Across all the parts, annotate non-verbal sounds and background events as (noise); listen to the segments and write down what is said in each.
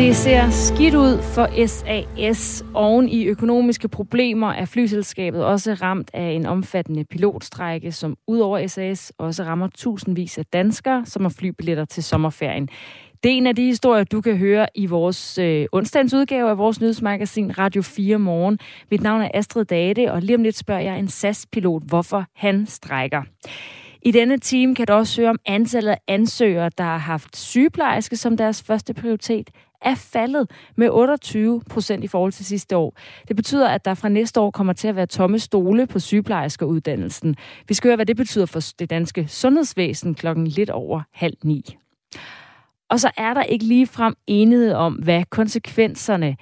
Det ser skidt ud for SAS. Oven i økonomiske problemer er flyselskabet også ramt af en omfattende pilotstrække, som udover SAS også rammer tusindvis af danskere, som har flybilletter til sommerferien. Det er en af de historier, du kan høre i vores øh, onsdagens udgave af vores nyhedsmagasin Radio 4 Morgen. Mit navn er Astrid Date, og lige om lidt spørger jeg en SAS-pilot, hvorfor han strækker. I denne time kan du også høre om antallet af ansøgere, der har haft sygeplejerske som deres første prioritet, er faldet med 28 procent i forhold til sidste år. Det betyder, at der fra næste år kommer til at være tomme stole på sygeplejerskeuddannelsen. Vi skal høre, hvad det betyder for det danske sundhedsvæsen klokken lidt over halv ni. Og så er der ikke lige frem enighed om, hvad konsekvenserne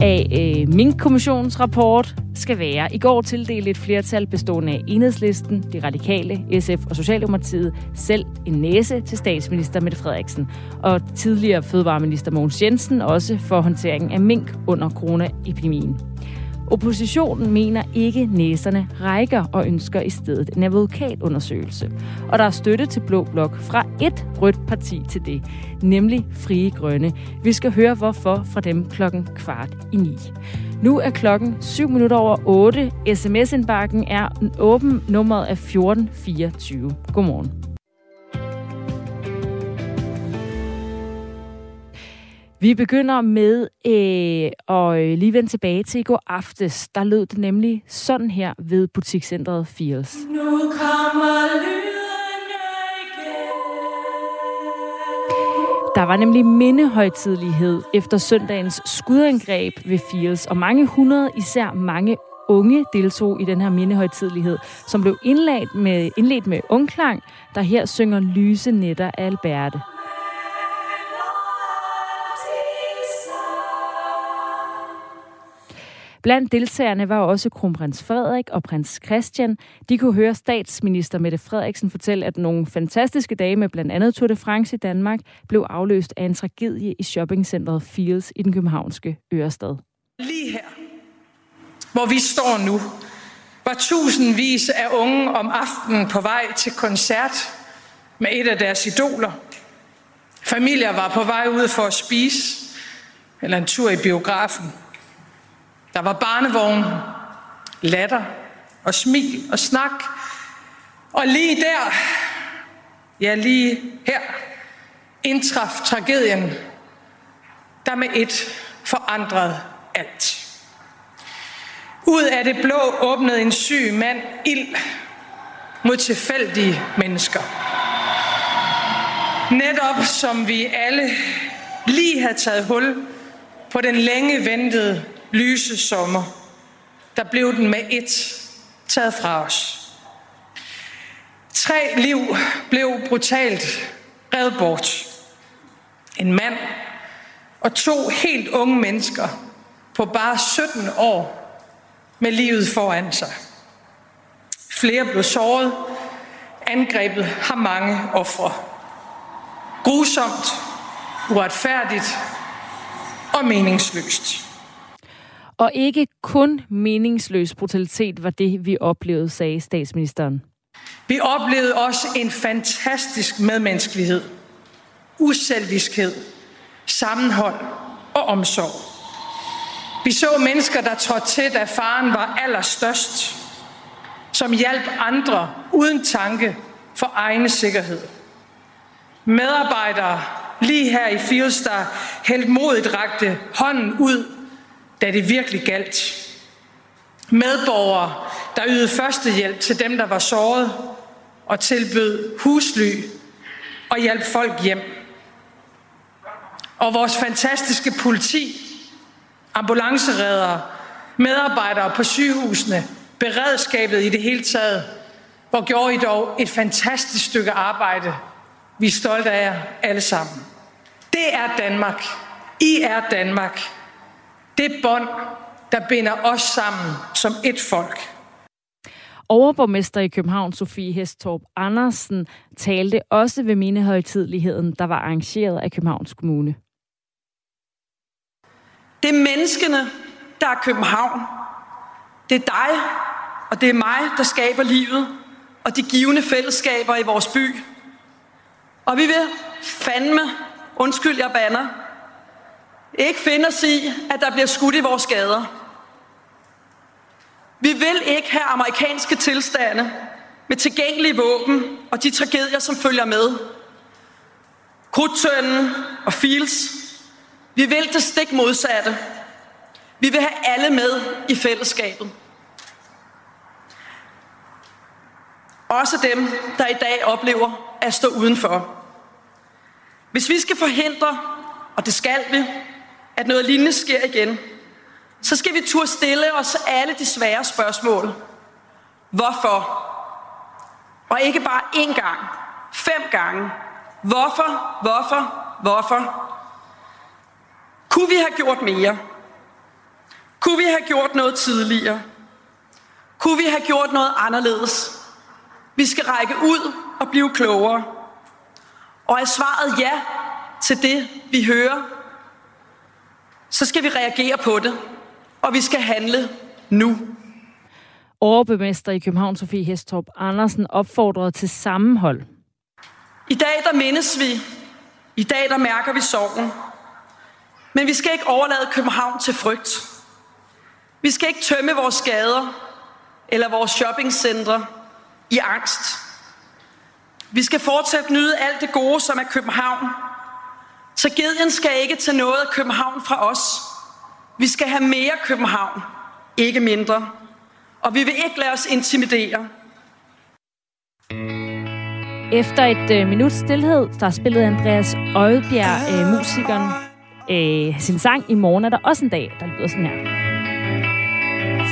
af øh, Mink-kommissionens rapport skal være. I går tildelte et flertal bestående af Enhedslisten, De Radikale, SF og Socialdemokratiet selv en næse til statsminister Mette Frederiksen. Og tidligere fødevareminister Mogens Jensen også for håndteringen af mink under coronaepidemien. Oppositionen mener ikke, næserne rækker og ønsker i stedet en advokatundersøgelse. Og der er støtte til Blå Blok fra et rødt parti til det, nemlig Frie Grønne. Vi skal høre hvorfor fra dem klokken kvart i ni. Nu er klokken 7 minutter over 8. SMS-indbakken er åben. Nummeret er 1424. Godmorgen. Vi begynder med øh, at lige vende tilbage til i går aftes. Der lød det nemlig sådan her ved butikscentret Fields. Nu kommer Der var nemlig mindehøjtidlighed efter søndagens skudangreb ved Fields, og mange hundrede, især mange unge, deltog i den her mindehøjtidlighed, som blev indledt med, indledt med ungklang, der her synger Lyse Netter af Alberte. Blandt deltagerne var også kronprins Frederik og prins Christian. De kunne høre statsminister Mette Frederiksen fortælle, at nogle fantastiske dage med blandt andet Tour de France i Danmark blev afløst af en tragedie i shoppingcentret Fields i den københavnske Ørestad. Lige her, hvor vi står nu, var tusindvis af unge om aftenen på vej til koncert med et af deres idoler. Familier var på vej ud for at spise, eller en tur i biografen. Der var barnevogn, latter og smil og snak. Og lige der, ja lige her, indtraf tragedien, der med et forandrede alt. Ud af det blå åbnede en syg mand ild mod tilfældige mennesker. Netop som vi alle lige havde taget hul på den længe ventede lyse sommer, der blev den med et taget fra os. Tre liv blev brutalt revet bort. En mand og to helt unge mennesker på bare 17 år med livet foran sig. Flere blev såret. Angrebet har mange ofre. Grusomt, uretfærdigt og meningsløst. Og ikke kun meningsløs brutalitet var det, vi oplevede, sagde statsministeren. Vi oplevede også en fantastisk medmenneskelighed, uselviskhed, sammenhold og omsorg. Vi så mennesker, der trådte til, da faren var allerstørst, som hjalp andre uden tanke for egen sikkerhed. Medarbejdere lige her i Fields, der helt modigt rakte hånden ud da det virkelig galt. Medborgere, der ydede førstehjælp til dem, der var såret, og tilbød husly og hjalp folk hjem. Og vores fantastiske politi, ambulanceredere, medarbejdere på sygehusene, beredskabet i det hele taget, hvor gjorde I dog et fantastisk stykke arbejde. Vi er stolte af jer alle sammen. Det er Danmark. I er Danmark. Det bånd, der binder os sammen som et folk. Overborgmester i København, Sofie Hestorp Andersen, talte også ved mindehøjtidligheden, der var arrangeret af Københavns Kommune. Det er menneskene, der er København. Det er dig, og det er mig, der skaber livet og de givende fællesskaber i vores by. Og vi vil fandme, undskyld jeg banner, ikke finde os i, at der bliver skudt i vores gader. Vi vil ikke have amerikanske tilstande med tilgængelige våben og de tragedier, som følger med. Krudtønden og Fields. Vi vil det stik modsatte. Vi vil have alle med i fællesskabet. Også dem, der i dag oplever at stå udenfor. Hvis vi skal forhindre, og det skal vi, at noget lignende sker igen, så skal vi turde stille os alle de svære spørgsmål. Hvorfor? Og ikke bare én gang, fem gange. Hvorfor, hvorfor, hvorfor? Kunne vi have gjort mere? Kunne vi have gjort noget tidligere? Kunne vi have gjort noget anderledes? Vi skal række ud og blive klogere. Og er svaret ja til det, vi hører, så skal vi reagere på det, og vi skal handle nu. Overbemester i København, Sofie Hestorp Andersen, opfordrede til sammenhold. I dag der mindes vi. I dag der mærker vi sorgen. Men vi skal ikke overlade København til frygt. Vi skal ikke tømme vores gader eller vores shoppingcentre i angst. Vi skal fortsat nyde alt det gode, som er København. Tragedien skal ikke tage noget af København fra os. Vi skal have mere København, ikke mindre. Og vi vil ikke lade os intimidere. Efter et øh, minut stillhed, der spillede Andreas Øjebjerg, øh, musikeren, øh, sin sang I morgen er der også en dag, der lyder sådan her.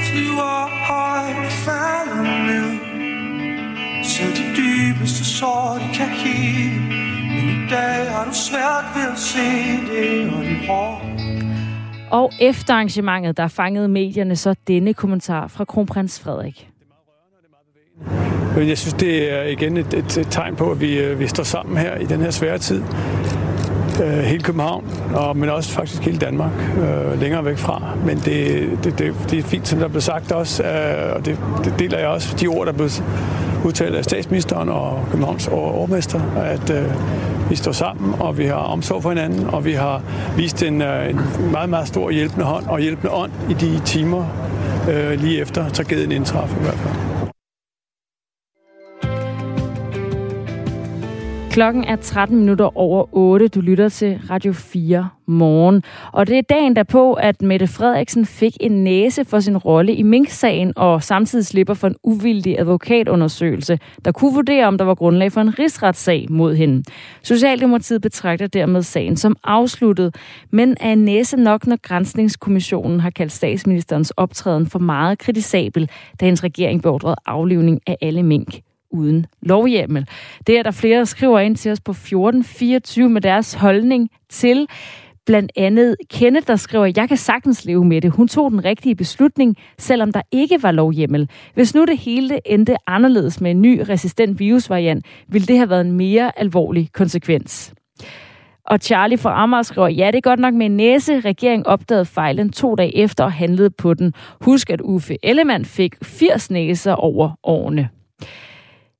Flyver højt, falder ned Så de dybeste sår, de kan hele dag har du svært ved at se det, og det hårdt og efter arrangementet, der fangede medierne så denne kommentar fra kronprins Frederik. Jeg synes, det er igen et, et, et tegn på, at vi, øh, vi står sammen her i den her svære tid. Uh, hele København, og, men også faktisk hele Danmark uh, længere væk fra. Men det, det, det, det er fint, som der blev sagt også, uh, og det, det deler jeg også, de ord, der blev udtalt af statsministeren og Københavns overmester, at uh, vi står sammen, og vi har omsorg for hinanden, og vi har vist en, øh, en meget, meget stor hjælpende hånd og hjælpende ånd i de timer øh, lige efter tragedien indtraf i hvert fald. Klokken er 13 minutter over 8. Du lytter til Radio 4 morgen. Og det er dagen derpå, at Mette Frederiksen fik en næse for sin rolle i Mink-sagen og samtidig slipper for en uvildig advokatundersøgelse, der kunne vurdere, om der var grundlag for en rigsretssag mod hende. Socialdemokratiet betragter dermed sagen som afsluttet, men er en næse nok, når Grænsningskommissionen har kaldt statsministerens optræden for meget kritisabel, da hendes regering beordrede aflivning af alle mink uden lovhjemmel. Det er der flere, der skriver ind til os på 1424 med deres holdning til blandt andet Kenneth, der skriver, jeg kan sagtens leve med det. Hun tog den rigtige beslutning, selvom der ikke var lovhjemmel. Hvis nu det hele endte anderledes med en ny resistent virusvariant, ville det have været en mere alvorlig konsekvens. Og Charlie fra Amager skriver, ja, det er godt nok med en næse. Regeringen opdagede fejlen to dage efter og handlede på den. Husk, at Uffe Ellemann fik 80 næser over årene.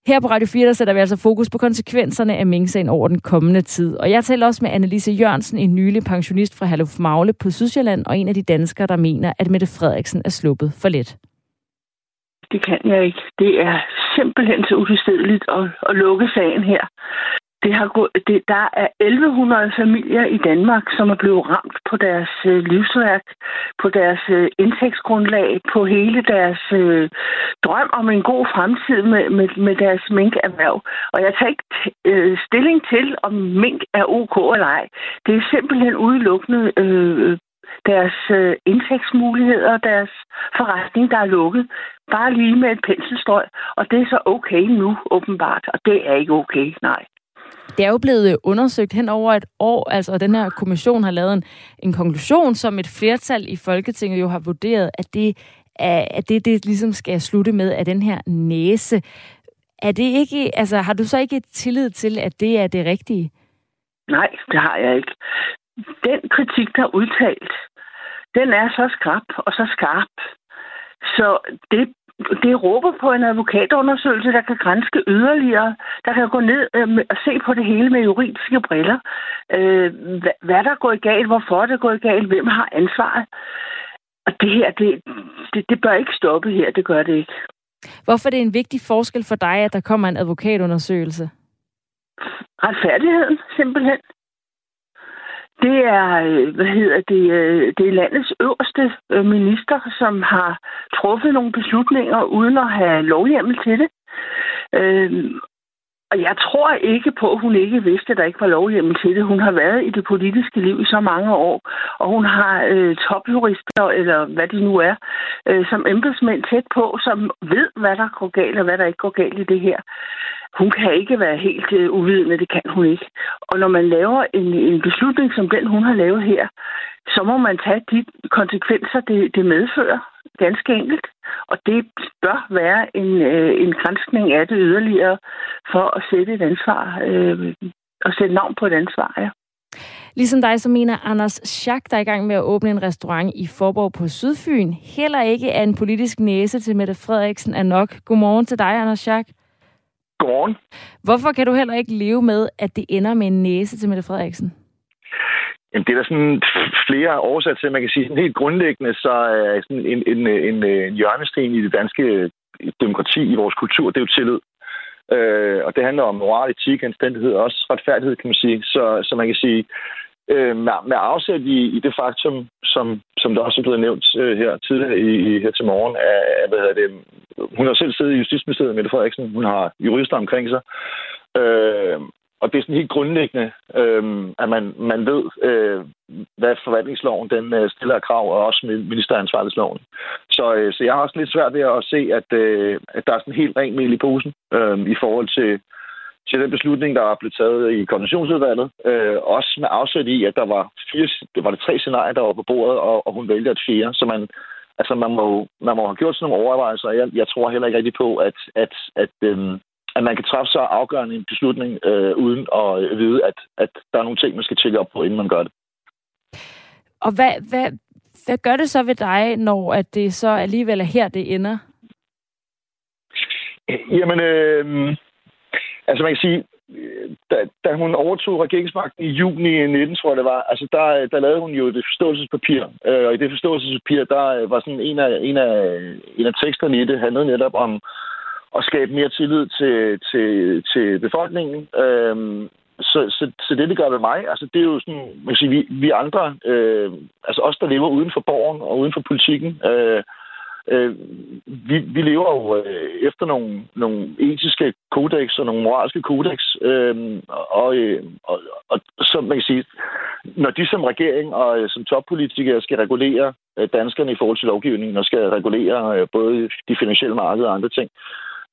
Her på Radio 4, der sætter vi altså fokus på konsekvenserne af minksagen over den kommende tid. Og jeg taler også med Annelise Jørgensen, en nylig pensionist fra Herluf Magle på Sydsjælland, og en af de danskere, der mener, at Mette Frederiksen er sluppet for let. Det kan jeg ikke. Det er simpelthen så utilstedeligt at, at lukke sagen her. Det har gået, det, der er 1100 familier i Danmark, som er blevet ramt på deres øh, livsværk, på deres øh, indtægtsgrundlag, på hele deres øh, drøm om en god fremtid med, med, med deres minkerhverv. Og jeg tager ikke øh, stilling til, om mink er ok eller ej. Det er simpelthen udelukkende øh, deres øh, indtægtsmuligheder, deres forretning, der er lukket, bare lige med et penselstrøg. Og det er så okay nu, åbenbart. Og det er ikke okay, nej. Det er jo blevet øh, undersøgt hen over et år, altså den her kommission har lavet en, en konklusion, som et flertal i Folketinget jo har vurderet, at det, at det, det ligesom skal slutte med at den her næse. Er det ikke, altså har du så ikke tillid til, at det er det rigtige? Nej, det har jeg ikke. Den kritik, der er udtalt, den er så skrab og så skarp. Så det det råber på en advokatundersøgelse, der kan grænske yderligere, der kan gå ned øh, og se på det hele med juridiske briller. Øh, hvad, hvad der er gået galt, hvorfor det er gået galt, hvem har ansvaret. Og det her, det, det, det bør ikke stoppe her, det gør det ikke. Hvorfor er det en vigtig forskel for dig, at der kommer en advokatundersøgelse? Retfærdigheden, simpelthen. Det er, øh, hvad hedder det, øh, det er landets øverste øh, minister, som har truffet nogle beslutninger uden at have lovhjemmel til det. Øhm, og jeg tror ikke på, at hun ikke vidste, at der ikke var lovhjemmel til det. Hun har været i det politiske liv i så mange år, og hun har øh, topjurister, eller hvad de nu er, øh, som embedsmænd tæt på, som ved, hvad der går galt, og hvad der ikke går galt i det her. Hun kan ikke være helt øh, uvidende, det kan hun ikke. Og når man laver en, en beslutning som den, hun har lavet her, så må man tage de konsekvenser, det, det medfører, ganske enkelt. Og det bør være en, øh, en grænskning af det yderligere for at sætte et ansvar, øh, at sætte navn på et ansvar, ja. Ligesom dig, så mener Anders Schack, der er i gang med at åbne en restaurant i Forborg på Sydfyn, heller ikke er en politisk næse til Mette Frederiksen er nok. Godmorgen til dig, Anders Schack. Godmorgen. Hvorfor kan du heller ikke leve med, at det ender med en næse til Mette Frederiksen? Jamen, det er der sådan flere årsager til. Man kan sige, sådan helt grundlæggende, så er sådan en, en, en, en hjørnesten i det danske demokrati, i vores kultur, det er jo tillid. Øh, og det handler om moral, etik, anstændighed og også retfærdighed, kan man sige. Så, så man kan sige, øh, med, med afsæt i, i det faktum, som, som der også er blevet nævnt øh, her tidligere i, i, her til morgen, at, hvad hedder det, hun har selv siddet i Justitsministeriet, Mette Frederiksen, hun har jurister omkring sig, øh, og det er sådan helt grundlæggende, øh, at man, man ved, øh, hvad forvaltningsloven den øh, stiller af krav, og også ministeransvarlighedsloven. Så, øh, så jeg har også lidt svært ved at se, at, øh, at der er sådan helt rent mel i posen øh, i forhold til, til den beslutning, der er blevet taget i koordinationsudvalget. Øh, også med afsæt i, at der var, fire, det var det tre scenarier, der var på bordet, og, og hun vælger et fjerde. Så man, altså man, må, man må have gjort sådan nogle overvejelser. Jeg, jeg tror heller ikke rigtig på, at, at, at, øh, at man kan træffe så afgørende en beslutning, øh, uden at vide, at, at der er nogle ting, man skal tjekke op på, inden man gør det. Og hvad, hvad, hvad gør det så ved dig, når at det så alligevel er her, det ender? Jamen, øh, Altså man kan sige, øh, da, da hun overtog regeringsmagten i juni 19, tror jeg det var, altså der, øh, der lavede hun jo det forståelsespapir. Øh, og i det forståelsespapir, der øh, var sådan en af, en af, en af teksterne i det, handlede netop om at skabe mere tillid til, til, til befolkningen. Øh, så, så, så det, det gør ved mig, altså det er jo sådan, man kan sige, vi, vi andre, øh, altså os, der lever uden for borgen og uden for politikken, øh, øh, vi, vi lever jo øh, efter nogle, nogle etiske kodex og nogle moralske kodex, øh, og, øh, og, og så man kan sige, når de som regering og øh, som toppolitikere skal regulere øh, danskerne i forhold til lovgivningen, og skal regulere øh, både de finansielle markeder og andre ting,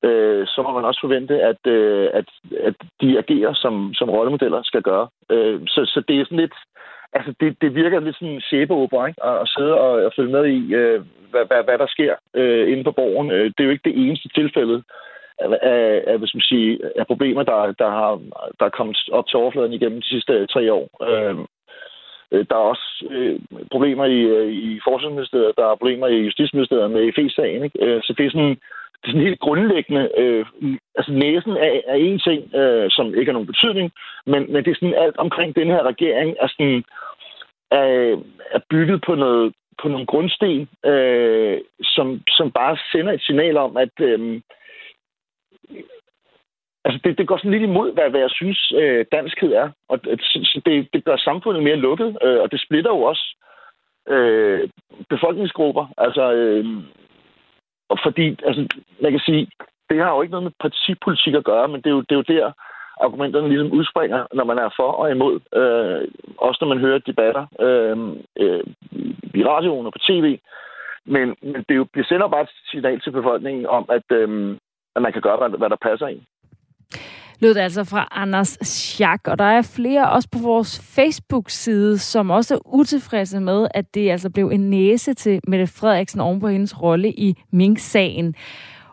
øh, så må man også forvente, at, øh, at, at de agerer, som, som rollemodeller skal gøre. Øh, så, så det er sådan lidt altså det, det virker lidt sådan en sæbeopera, ikke? At, at sidde og, at følge med i, øh, hvad, hvad, hvad der sker øh, inde på borgen. Øh, det er jo ikke det eneste tilfælde af, af, hvis man siger, af problemer, der, der, har, der er kommet op til overfladen igennem de sidste øh, tre år. Øh, øh, der er også øh, problemer i, øh, i Forsvarsministeriet, der er problemer i Justitsministeriet med FE-sagen. Ikke? Øh, så det er sådan, det er sådan helt grundlæggende. Øh, altså næsen er, er en ting, øh, som ikke har nogen betydning, men, men det er sådan alt omkring den her regering er sådan er, er bygget på noget på nogle grundsten, øh, som, som bare sender et signal om, at øh, altså det, det går sådan lidt imod, hvad, hvad jeg synes, øh, danskhed er. Og det, det gør samfundet mere lukket, øh, og det splitter jo også øh, befolkningsgrupper. Altså, øh, og fordi, altså, man kan sige, det har jo ikke noget med partipolitik at gøre, men det er jo, det er jo der, argumenterne ligesom udspringer, når man er for og imod. Øh, også når man hører debatter øh, øh, i radioen og på tv. Men, men det, er jo, det sender bare et signal til befolkningen om, at, øh, at man kan gøre, hvad, hvad der passer ind lød det altså fra Anders Schack. Og der er flere også på vores Facebook-side, som også er utilfredse med, at det altså blev en næse til Mette Frederiksen oven på hendes rolle i Mink-sagen.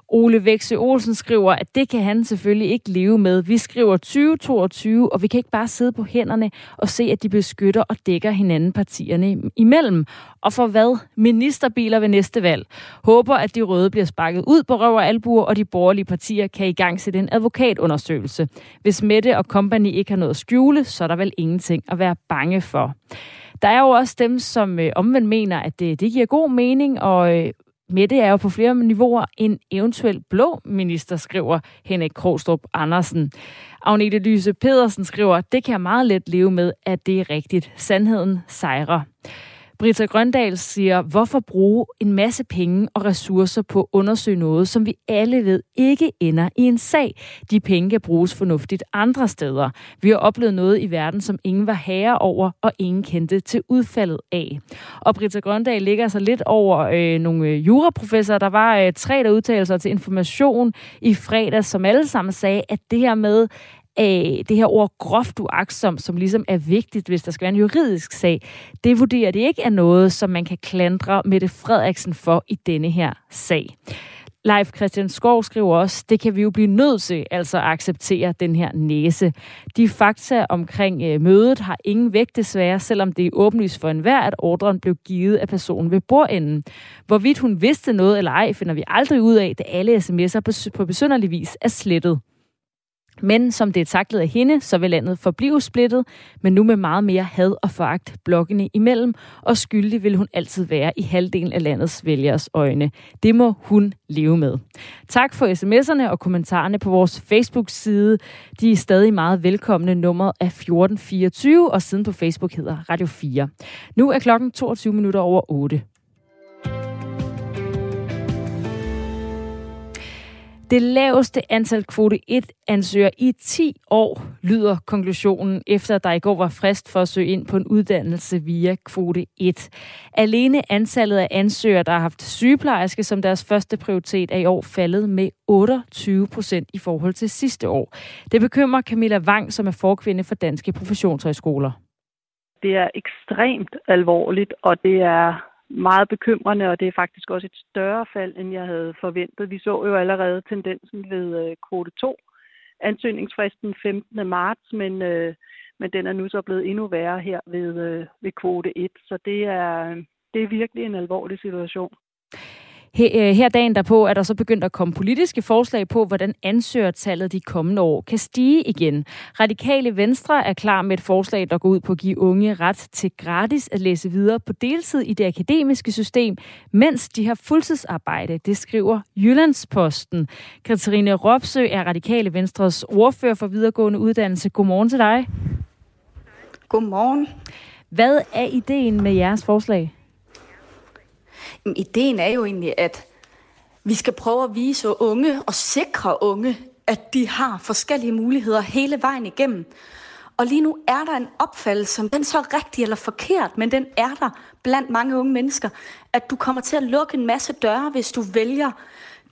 Ole Vækse Olsen skriver, at det kan han selvfølgelig ikke leve med. Vi skriver 2022, og vi kan ikke bare sidde på hænderne og se, at de beskytter og dækker hinanden partierne imellem. Og for hvad? Ministerbiler ved næste valg. Håber, at de røde bliver sparket ud på røver og albuer, og de borgerlige partier kan i gang sætte en advokatundersøgelse. Hvis Mette og company ikke har noget at skjule, så er der vel ingenting at være bange for. Der er jo også dem, som øh, omvendt mener, at det, det giver god mening, og øh, Mette er jo på flere niveauer en eventuel blå minister, skriver Henrik Krogstrup Andersen. Agnete Lyse Pedersen skriver, det kan jeg meget let leve med, at det er rigtigt. Sandheden sejrer. Britta Grøndal siger, hvorfor bruge en masse penge og ressourcer på at undersøge noget, som vi alle ved ikke ender i en sag. De penge kan bruges fornuftigt andre steder. Vi har oplevet noget i verden, som ingen var herre over, og ingen kendte til udfaldet af. Og Britta Grøndal ligger sig lidt over øh, nogle øh, juraprofessorer. Der var øh, tre, der udtalte sig til information i fredag, som alle sammen sagde, at det her med, øh, det her ord groft uagtsom, som ligesom er vigtigt, hvis der skal være en juridisk sag, det vurderer det ikke er noget, som man kan klandre Mette Frederiksen for i denne her sag. Leif Christian Skov skriver også, det kan vi jo blive nødt til, altså at acceptere den her næse. De fakta omkring øh, mødet har ingen vægt desværre, selvom det er åbenlyst for enhver, at ordren blev givet af personen ved bordenden. Hvorvidt hun vidste noget eller ej, finder vi aldrig ud af, da alle sms'er på, på besynderlig vis er slettet. Men som det er taklet af hende, så vil landet forblive splittet, men nu med meget mere had og foragt blokkene imellem, og skyldig vil hun altid være i halvdelen af landets vælgers øjne. Det må hun leve med. Tak for sms'erne og kommentarerne på vores Facebook-side. De er stadig meget velkomne. Nummeret er 1424, og siden på Facebook hedder Radio 4. Nu er klokken 22 minutter over 8. Det laveste antal kvote 1 ansøger i 10 år, lyder konklusionen, efter der i går var frist for at søge ind på en uddannelse via kvote 1. Alene antallet af ansøgere, der har haft sygeplejerske som deres første prioritet, er i år faldet med 28 procent i forhold til sidste år. Det bekymrer Camilla Wang, som er forkvinde for Danske Professionshøjskoler. Det er ekstremt alvorligt, og det er meget bekymrende, og det er faktisk også et større fald, end jeg havde forventet. Vi så jo allerede tendensen ved øh, kvote 2, ansøgningsfristen 15. marts, men, øh, men den er nu så blevet endnu værre her ved, øh, ved kvote 1, så det er, det er virkelig en alvorlig situation. Øh, her dagen derpå er der så begyndt at komme politiske forslag på, hvordan ansøgertallet de kommende år kan stige igen. Radikale Venstre er klar med et forslag, der går ud på at give unge ret til gratis at læse videre på deltid i det akademiske system, mens de har fuldtidsarbejde. Det skriver Jyllandsposten. Katarine Ropsø er Radikale Venstres ordfører for videregående uddannelse. Godmorgen til dig. Godmorgen. Hvad er ideen med jeres forslag? Ideen er jo egentlig, at vi skal prøve at vise unge og sikre unge, at de har forskellige muligheder hele vejen igennem. Og lige nu er der en opfattelse, som den så er rigtig eller forkert, men den er der blandt mange unge mennesker, at du kommer til at lukke en masse døre, hvis du vælger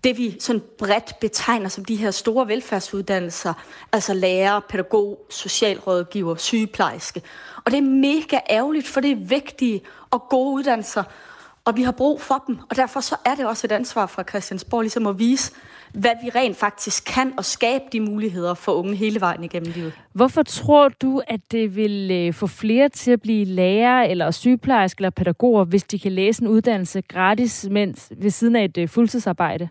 det, vi sådan bredt betegner som de her store velfærdsuddannelser, altså lærer, pædagog, socialrådgiver, sygeplejerske. Og det er mega ærgerligt, for det er vigtige og gode uddannelser, og vi har brug for dem, og derfor så er det også et ansvar fra Christiansborg ligesom at vise, hvad vi rent faktisk kan, og skabe de muligheder for unge hele vejen igennem livet. Hvorfor tror du, at det vil øh, få flere til at blive lærer, eller sygeplejerske, eller pædagoger, hvis de kan læse en uddannelse gratis, mens ved siden af et øh, fuldtidsarbejde?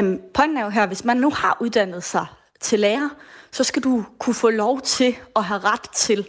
Øhm, pointen er jo her, hvis man nu har uddannet sig til lærer, så skal du kunne få lov til at have ret til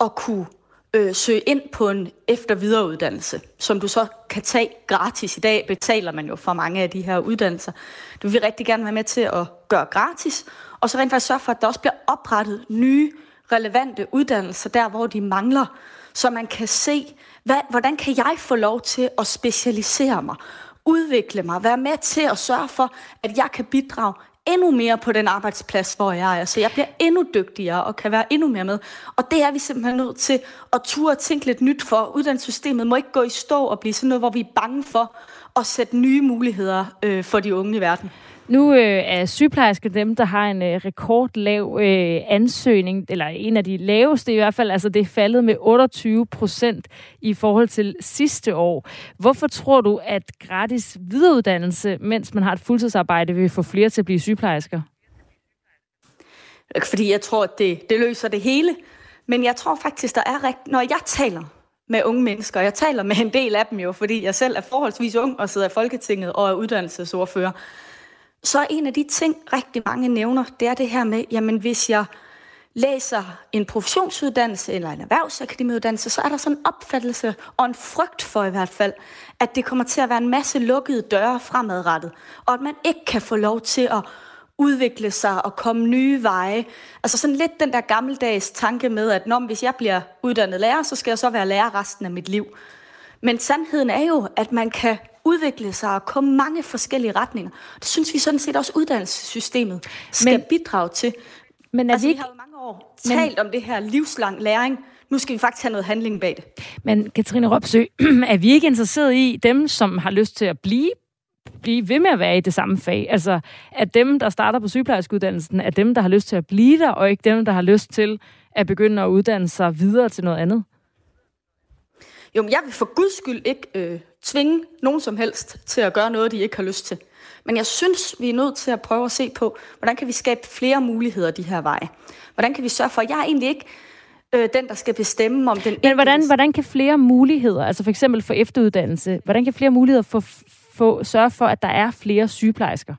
at kunne øh, søge ind på en efter videreuddannelse, som du så kan tage gratis. I dag betaler man jo for mange af de her uddannelser. Det vil vi rigtig gerne være med til at gøre gratis, og så rent faktisk sørge for, at der også bliver oprettet nye, relevante uddannelser der, hvor de mangler, så man kan se, hvad, hvordan kan jeg få lov til at specialisere mig, udvikle mig, være med til at sørge for, at jeg kan bidrage endnu mere på den arbejdsplads, hvor jeg er. Så jeg bliver endnu dygtigere og kan være endnu mere med. Og det er vi simpelthen nødt til at ture og tænke lidt nyt for. Uddannelsessystemet må ikke gå i stå og blive sådan noget, hvor vi er bange for at sætte nye muligheder øh, for de unge i verden. Nu øh, er sygeplejersker dem, der har en øh, rekordlav øh, ansøgning, eller en af de laveste i hvert fald. Altså det er faldet med 28 procent i forhold til sidste år. Hvorfor tror du, at gratis videreuddannelse, mens man har et fuldtidsarbejde, vil få flere til at blive sygeplejersker? Fordi jeg tror, at det, det løser det hele. Men jeg tror faktisk, der er rigt... Når jeg taler med unge mennesker, og jeg taler med en del af dem jo, fordi jeg selv er forholdsvis ung og sidder i Folketinget og er uddannelsesordfører, så er en af de ting, rigtig mange nævner, det er det her med, jamen hvis jeg læser en professionsuddannelse eller en erhvervsakademiuddannelse, så er der sådan en opfattelse og en frygt for i hvert fald, at det kommer til at være en masse lukkede døre fremadrettet, og at man ikke kan få lov til at udvikle sig og komme nye veje. Altså sådan lidt den der gammeldags tanke med, at når, hvis jeg bliver uddannet lærer, så skal jeg så være lærer resten af mit liv. Men sandheden er jo, at man kan udvikle sig og komme mange forskellige retninger. Det synes vi sådan set også, uddannelsessystemet skal men, bidrage til. Men er altså, vi, ikke... vi har jo mange år men, talt om det her livslang læring. Nu skal vi faktisk have noget handling bag det. Men Katrine Ropsø, (clears throat) er vi ikke interesseret i dem, som har lyst til at blive blive ved med at være i det samme fag. Altså, at dem, der starter på sygeplejerskeuddannelsen, er dem, der har lyst til at blive der, og ikke dem, der har lyst til at begynde at uddanne sig videre til noget andet. Jo, men jeg vil for guds skyld ikke øh, tvinge nogen som helst til at gøre noget, de ikke har lyst til. Men jeg synes, vi er nødt til at prøve at se på, hvordan kan vi skabe flere muligheder de her veje. Hvordan kan vi sørge for, at jeg er egentlig ikke øh, den, der skal bestemme om den Men hvordan, hvordan kan flere muligheder, altså for eksempel for efteruddannelse, hvordan kan flere muligheder få, få, sørge for, at der er flere sygeplejersker?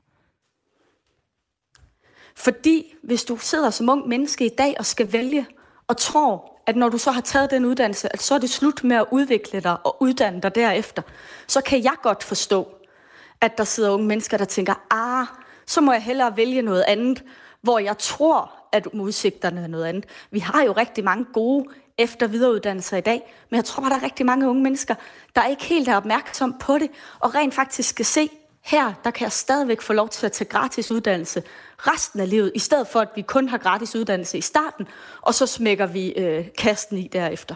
Fordi hvis du sidder som ung menneske i dag og skal vælge, og tror, at når du så har taget den uddannelse, at så er det slut med at udvikle dig og uddanne dig derefter, så kan jeg godt forstå, at der sidder unge mennesker, der tænker, ah, så må jeg hellere vælge noget andet, hvor jeg tror, at udsigterne er noget andet. Vi har jo rigtig mange gode efter videreuddannelser i dag, men jeg tror, at der er rigtig mange unge mennesker, der ikke helt er opmærksom på det, og rent faktisk skal se, her, der kan jeg stadigvæk få lov til at tage gratis uddannelse resten af livet, i stedet for, at vi kun har gratis uddannelse i starten, og så smækker vi øh, kasten i derefter.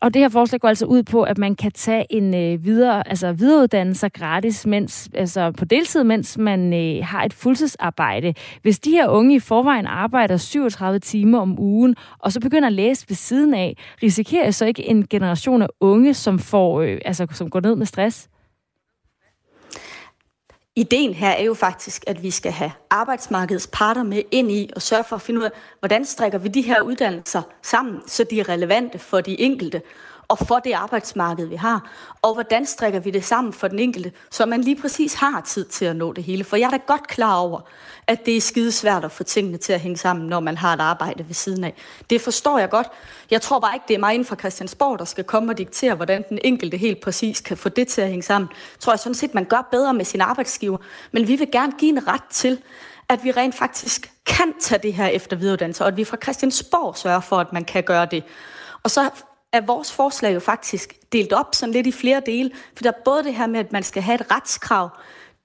Og det her forslag går altså ud på, at man kan tage en øh, videre, altså videreuddannelse gratis, mens, altså på deltid, mens man øh, har et fuldtidsarbejde. Hvis de her unge i forvejen arbejder 37 timer om ugen, og så begynder at læse ved siden af, risikerer jeg så ikke en generation af unge, som, får, øh, altså, som går ned med stress? Ideen her er jo faktisk, at vi skal have arbejdsmarkedets parter med ind i og sørge for at finde ud af, hvordan strikker vi de her uddannelser sammen, så de er relevante for de enkelte og for det arbejdsmarked, vi har. Og hvordan strikker vi det sammen for den enkelte, så man lige præcis har tid til at nå det hele. For jeg er da godt klar over, at det er skidesvært at få tingene til at hænge sammen, når man har et arbejde ved siden af. Det forstår jeg godt. Jeg tror bare ikke, det er mig inden for Christiansborg, der skal komme og diktere, hvordan den enkelte helt præcis kan få det til at hænge sammen. Jeg tror jeg sådan set, man gør bedre med sin arbejdsgiver. Men vi vil gerne give en ret til, at vi rent faktisk kan tage det her efter videreuddannelse, og at vi fra Christiansborg sørger for, at man kan gøre det. Og så er vores forslag jo faktisk delt op sådan lidt i flere dele, for der er både det her med, at man skal have et retskrav,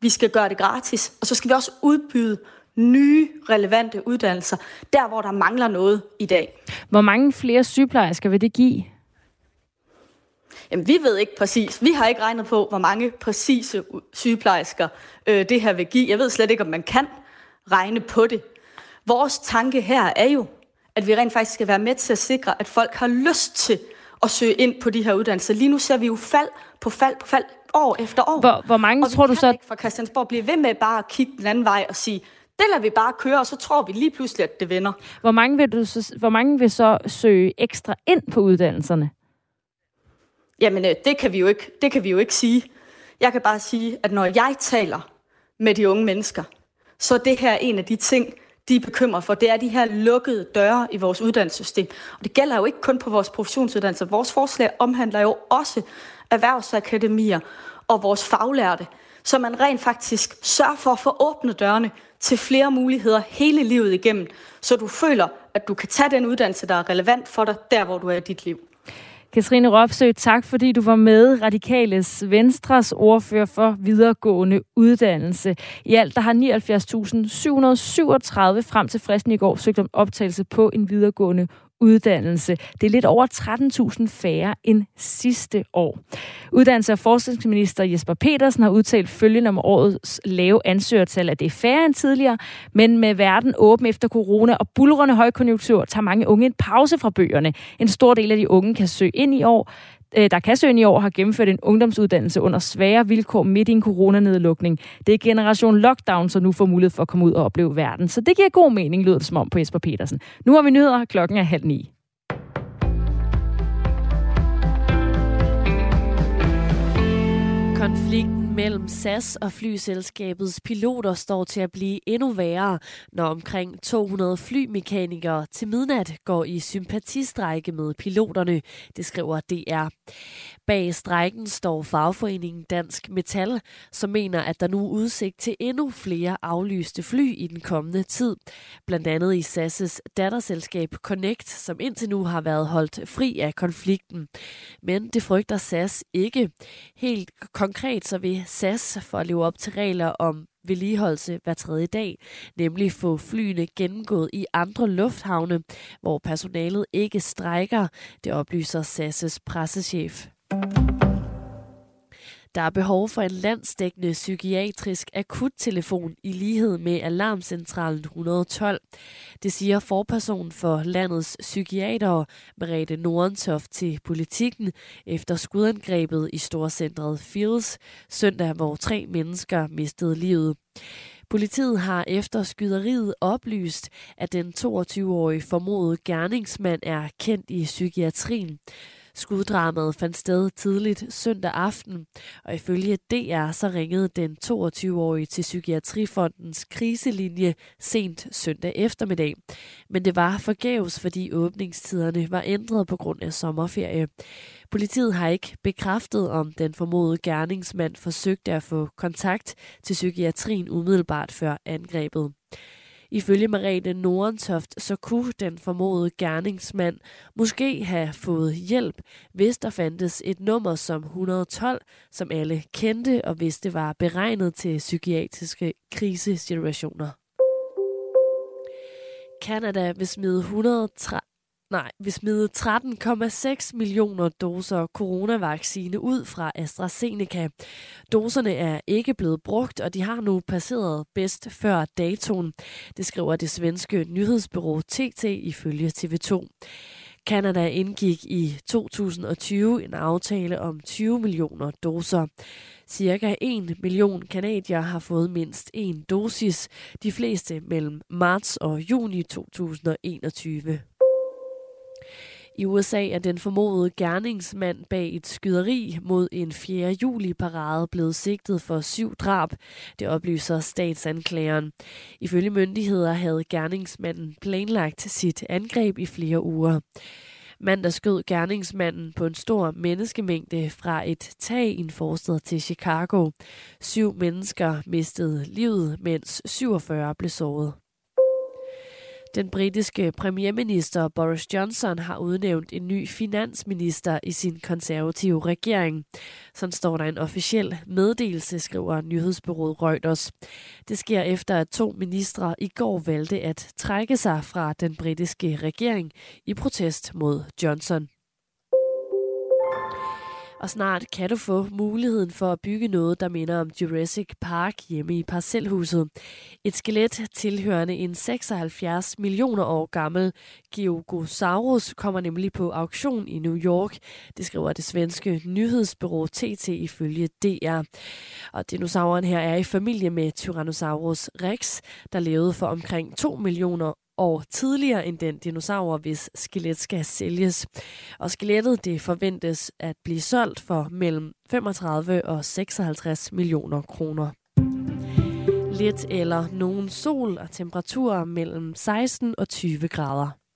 vi skal gøre det gratis, og så skal vi også udbyde nye, relevante uddannelser, der hvor der mangler noget i dag. Hvor mange flere sygeplejersker vil det give? Jamen, vi ved ikke præcis. Vi har ikke regnet på, hvor mange præcise sygeplejersker øh, det her vil give. Jeg ved slet ikke, om man kan regne på det. Vores tanke her er jo, at vi rent faktisk skal være med til at sikre, at folk har lyst til at søge ind på de her uddannelser. Lige nu ser vi jo fald på fald på fald år efter år. Hvor, hvor mange og tror du så... ikke fra Christiansborg blive ved med bare at kigge den anden vej og sige, det lader vi bare køre, og så tror vi lige pludselig, at det vender. Hvor mange vil, du så, hvor mange vil så søge ekstra ind på uddannelserne? Jamen, øh, det kan, vi jo ikke, det kan vi jo ikke sige. Jeg kan bare sige, at når jeg taler med de unge mennesker, så er det her en af de ting, de er bekymret for, det er de her lukkede døre i vores uddannelsessystem. Og det gælder jo ikke kun på vores professionsuddannelser. Vores forslag omhandler jo også erhvervsakademier og vores faglærte, så man rent faktisk sørger for at få åbnet dørene til flere muligheder hele livet igennem, så du føler, at du kan tage den uddannelse, der er relevant for dig, der hvor du er i dit liv. Katrine Ropsø, tak fordi du var med. Radikales Venstres ordfører for videregående uddannelse. I alt der har 79.737 frem til fristen i går søgt om optagelse på en videregående uddannelse. Det er lidt over 13.000 færre end sidste år. Uddannelse- og forskningsminister Jesper Petersen har udtalt følgende om årets lave ansøgertal, at det er færre end tidligere, men med verden åben efter corona og bulrende højkonjunktur, tager mange unge en pause fra bøgerne. En stor del af de unge kan søge ind i år, Øh, der kan søge i år, har gennemført en ungdomsuddannelse under svære vilkår midt i en coronanedlukning. Det er generation lockdown, som nu får mulighed for at komme ud og opleve verden. Så det giver god mening, lyder det som om på Jesper Petersen. Nu har vi nyheder, klokken er halv ni. Konflikten mellem SAS og flyselskabets piloter står til at blive endnu værre, når omkring 200 flymekanikere til midnat går i sympatistrække med piloterne, det skriver DR. Bag strækken står fagforeningen Dansk Metal, som mener, at der nu er udsigt til endnu flere aflyste fly i den kommende tid. Blandt andet i SAS' datterselskab Connect, som indtil nu har været holdt fri af konflikten. Men det frygter SAS ikke. Helt konkret så vil SAS for at leve op til regler om vedligeholdelse hver tredje dag, nemlig få flyene gennemgået i andre lufthavne, hvor personalet ikke strækker, det oplyser SAS' pressechef. Der er behov for en landsdækkende psykiatrisk akuttelefon i lighed med Alarmcentralen 112. Det siger forperson for landets psykiater Merete Nordentoft til politikken efter skudangrebet i storcentret Fields søndag, hvor tre mennesker mistede livet. Politiet har efter skyderiet oplyst, at den 22-årige formodede gerningsmand er kendt i psykiatrien. Skuddramaet fandt sted tidligt søndag aften, og ifølge DR så ringede den 22-årige til Psykiatrifondens kriselinje sent søndag eftermiddag. Men det var forgæves, fordi åbningstiderne var ændret på grund af sommerferie. Politiet har ikke bekræftet, om den formodede gerningsmand forsøgte at få kontakt til psykiatrien umiddelbart før angrebet. Ifølge Marete Nordentoft, så kunne den formodede gerningsmand måske have fået hjælp, hvis der fandtes et nummer som 112, som alle kendte og hvis det var beregnet til psykiatriske krisesituationer. Canada vil smide 130 nej, vi smider 13,6 millioner doser coronavaccine ud fra AstraZeneca. Doserne er ikke blevet brugt, og de har nu passeret bedst før datoen. Det skriver det svenske nyhedsbureau TT ifølge TV2. Kanada indgik i 2020 en aftale om 20 millioner doser. Cirka 1 million kanadier har fået mindst en dosis, de fleste mellem marts og juni 2021. I USA er den formodede gerningsmand bag et skyderi mod en 4. juli-parade blevet sigtet for syv drab, det oplyser statsanklageren. Ifølge myndigheder havde gerningsmanden planlagt sit angreb i flere uger. Mandag skød gerningsmanden på en stor menneskemængde fra et tag i en forstad til Chicago. Syv mennesker mistede livet, mens 47 blev såret. Den britiske premierminister Boris Johnson har udnævnt en ny finansminister i sin konservative regering. Sådan står der en officiel meddelelse, skriver nyhedsbyrået Reuters. Det sker efter, at to ministre i går valgte at trække sig fra den britiske regering i protest mod Johnson. Og snart kan du få muligheden for at bygge noget, der minder om Jurassic Park hjemme i parcelhuset. Et skelet tilhørende en 76 millioner år gammel Geogosaurus kommer nemlig på auktion i New York. Det skriver det svenske nyhedsbureau TT ifølge DR. Og dinosauren her er i familie med Tyrannosaurus rex, der levede for omkring 2 millioner år tidligere end den dinosaur, hvis skelet skal sælges. Og skelettet det forventes at blive solgt for mellem 35 og 56 millioner kroner. Lidt eller nogen sol og temperaturer mellem 16 og 20 grader.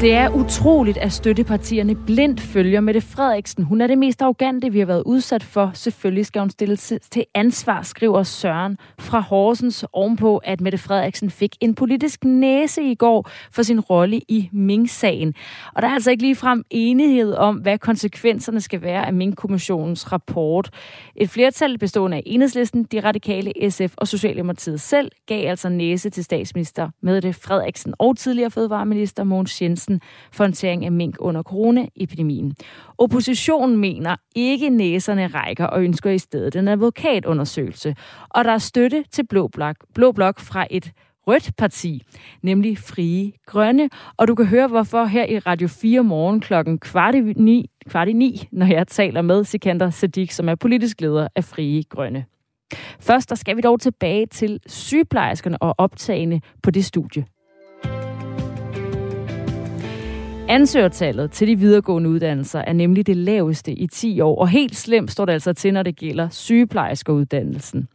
Det er utroligt, at støttepartierne blindt følger Mette Frederiksen. Hun er det mest arrogante, vi har været udsat for. Selvfølgelig skal hun stilles til ansvar, skriver Søren fra Horsens ovenpå, at Mette Frederiksen fik en politisk næse i går for sin rolle i Mink-sagen. Og der er altså ikke ligefrem enighed om, hvad konsekvenserne skal være af Mink-kommissionens rapport. Et flertal bestående af Enhedslisten, de radikale, SF og Socialdemokratiet selv gav altså næse til statsminister Mette Frederiksen og tidligere fødevareminister Mogens Jensen Jensen for håndtering af mink under coronaepidemien. Oppositionen mener ikke næserne rækker og ønsker i stedet en advokatundersøgelse. Og der er støtte til Blå Blok, Blå Blok fra et rødt parti, nemlig Frie Grønne. Og du kan høre, hvorfor her i Radio 4 morgen klokken kvart i ni, kvart i ni når jeg taler med Sikander Sadik, som er politisk leder af Frie Grønne. Først der skal vi dog tilbage til sygeplejerskerne og optagende på det studie. Ansøgertallet til de videregående uddannelser er nemlig det laveste i 10 år, og helt slemt står det altså til, når det gælder sygeplejerskeuddannelsen.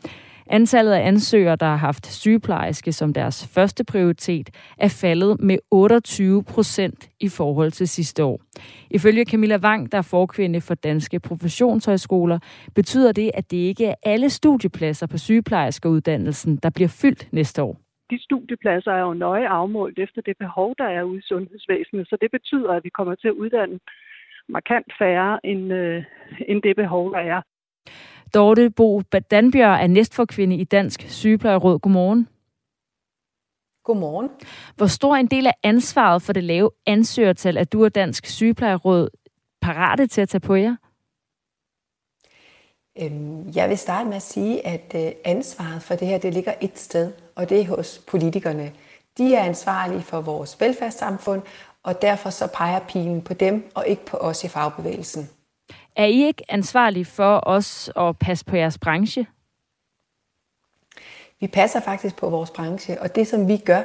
Antallet af ansøgere, der har haft sygeplejerske som deres første prioritet, er faldet med 28 procent i forhold til sidste år. Ifølge Camilla Wang, der er forkvinde for Danske Professionshøjskoler, betyder det, at det ikke er alle studiepladser på sygeplejerskeuddannelsen, der bliver fyldt næste år de studiepladser er jo nøje afmålt efter det behov, der er ude i sundhedsvæsenet, så det betyder, at vi kommer til at uddanne markant færre end, øh, end det behov, der er. Dorte Bo Danbjørn er næstforkvinde i Dansk Sygeplejeråd. Godmorgen. Godmorgen. Hvor stor en del af ansvaret for det lave ansøgertal, at du og Dansk Sygeplejeråd parate til at tage på jer? Øhm, jeg vil starte med at sige, at øh, ansvaret for det her, det ligger et sted, og det er hos politikerne. De er ansvarlige for vores velfærdssamfund, og derfor så peger pilen på dem, og ikke på os i fagbevægelsen. Er I ikke ansvarlige for os at passe på jeres branche? Vi passer faktisk på vores branche, og det som vi gør,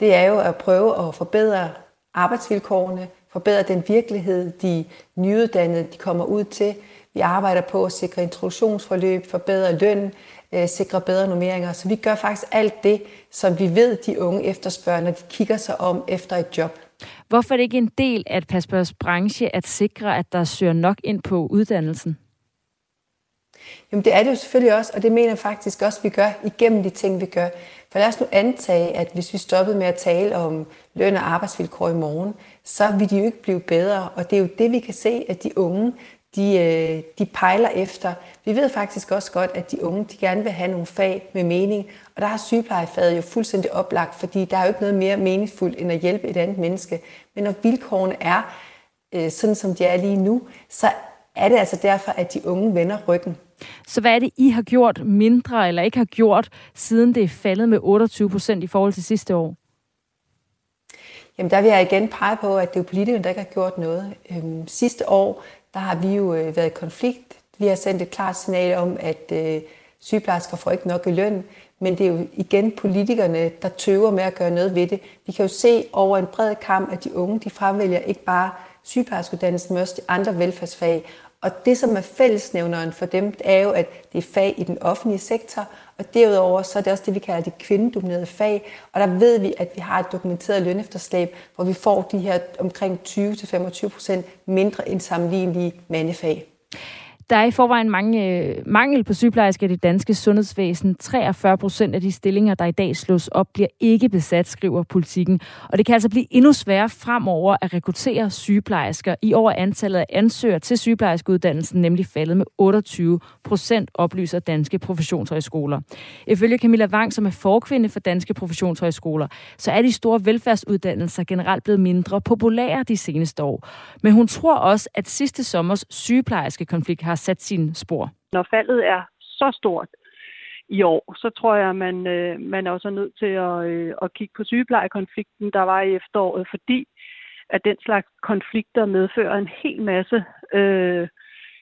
det er jo at prøve at forbedre arbejdsvilkårene, forbedre den virkelighed, de nyuddannede de kommer ud til, vi arbejder på at sikre introduktionsforløb, forbedre løn, øh, sikre bedre normeringer. Så vi gør faktisk alt det, som vi ved, de unge efterspørger, når de kigger sig om efter et job. Hvorfor er det ikke en del af Paspers branche at sikre, at der søger nok ind på uddannelsen? Jamen det er det jo selvfølgelig også, og det mener jeg faktisk også, at vi gør igennem de ting, vi gør. For lad os nu antage, at hvis vi stoppede med at tale om løn og arbejdsvilkår i morgen, så vil de jo ikke blive bedre. Og det er jo det, vi kan se, at de unge, de, øh, de pejler efter. Vi ved faktisk også godt, at de unge de gerne vil have nogle fag med mening, og der har sygeplejefaget jo fuldstændig oplagt, fordi der er jo ikke noget mere meningsfuldt end at hjælpe et andet menneske. Men når vilkårene er øh, sådan, som de er lige nu, så er det altså derfor, at de unge vender ryggen. Så hvad er det, I har gjort mindre eller ikke har gjort, siden det er faldet med 28 procent i forhold til sidste år? Jamen der vil jeg igen pege på, at det er politikerne, der ikke har gjort noget. Øhm, sidste år, der har vi jo øh, været i konflikt. Vi har sendt et klart signal om, at øh, sygeplejersker får ikke nok i løn, men det er jo igen politikerne, der tøver med at gøre noget ved det. Vi kan jo se over en bred kamp, at de unge de fremvælger ikke bare sygeplejerskeuddannelsen, men også de andre velfærdsfag. Og det, som er fællesnævneren for dem, er jo, at det er fag i den offentlige sektor, og derudover så er det også det, vi kalder de kvindedominerede fag. Og der ved vi, at vi har et dokumenteret lønefterslæb, hvor vi får de her omkring 20-25 procent mindre end sammenlignelige mandefag. Der er i forvejen mange, øh, mangel på sygeplejersker i det danske sundhedsvæsen. 43 procent af de stillinger, der i dag slås op, bliver ikke besat, skriver politikken. Og det kan altså blive endnu sværere fremover at rekruttere sygeplejersker. I år er antallet af ansøgere til sygeplejerskeuddannelsen nemlig faldet med 28 procent, oplyser danske professionshøjskoler. Ifølge Camilla Wang, som er forkvinde for danske professionshøjskoler, så er de store velfærdsuddannelser generelt blevet mindre populære de seneste år. Men hun tror også, at sidste sommers sygeplejerske konflikt har sat sine spor. Når faldet er så stort i år, så tror jeg, at man, øh, man er også nødt til at, øh, at kigge på sygeplejekonflikten, der var i efteråret, fordi at den slags konflikter medfører en hel masse øh,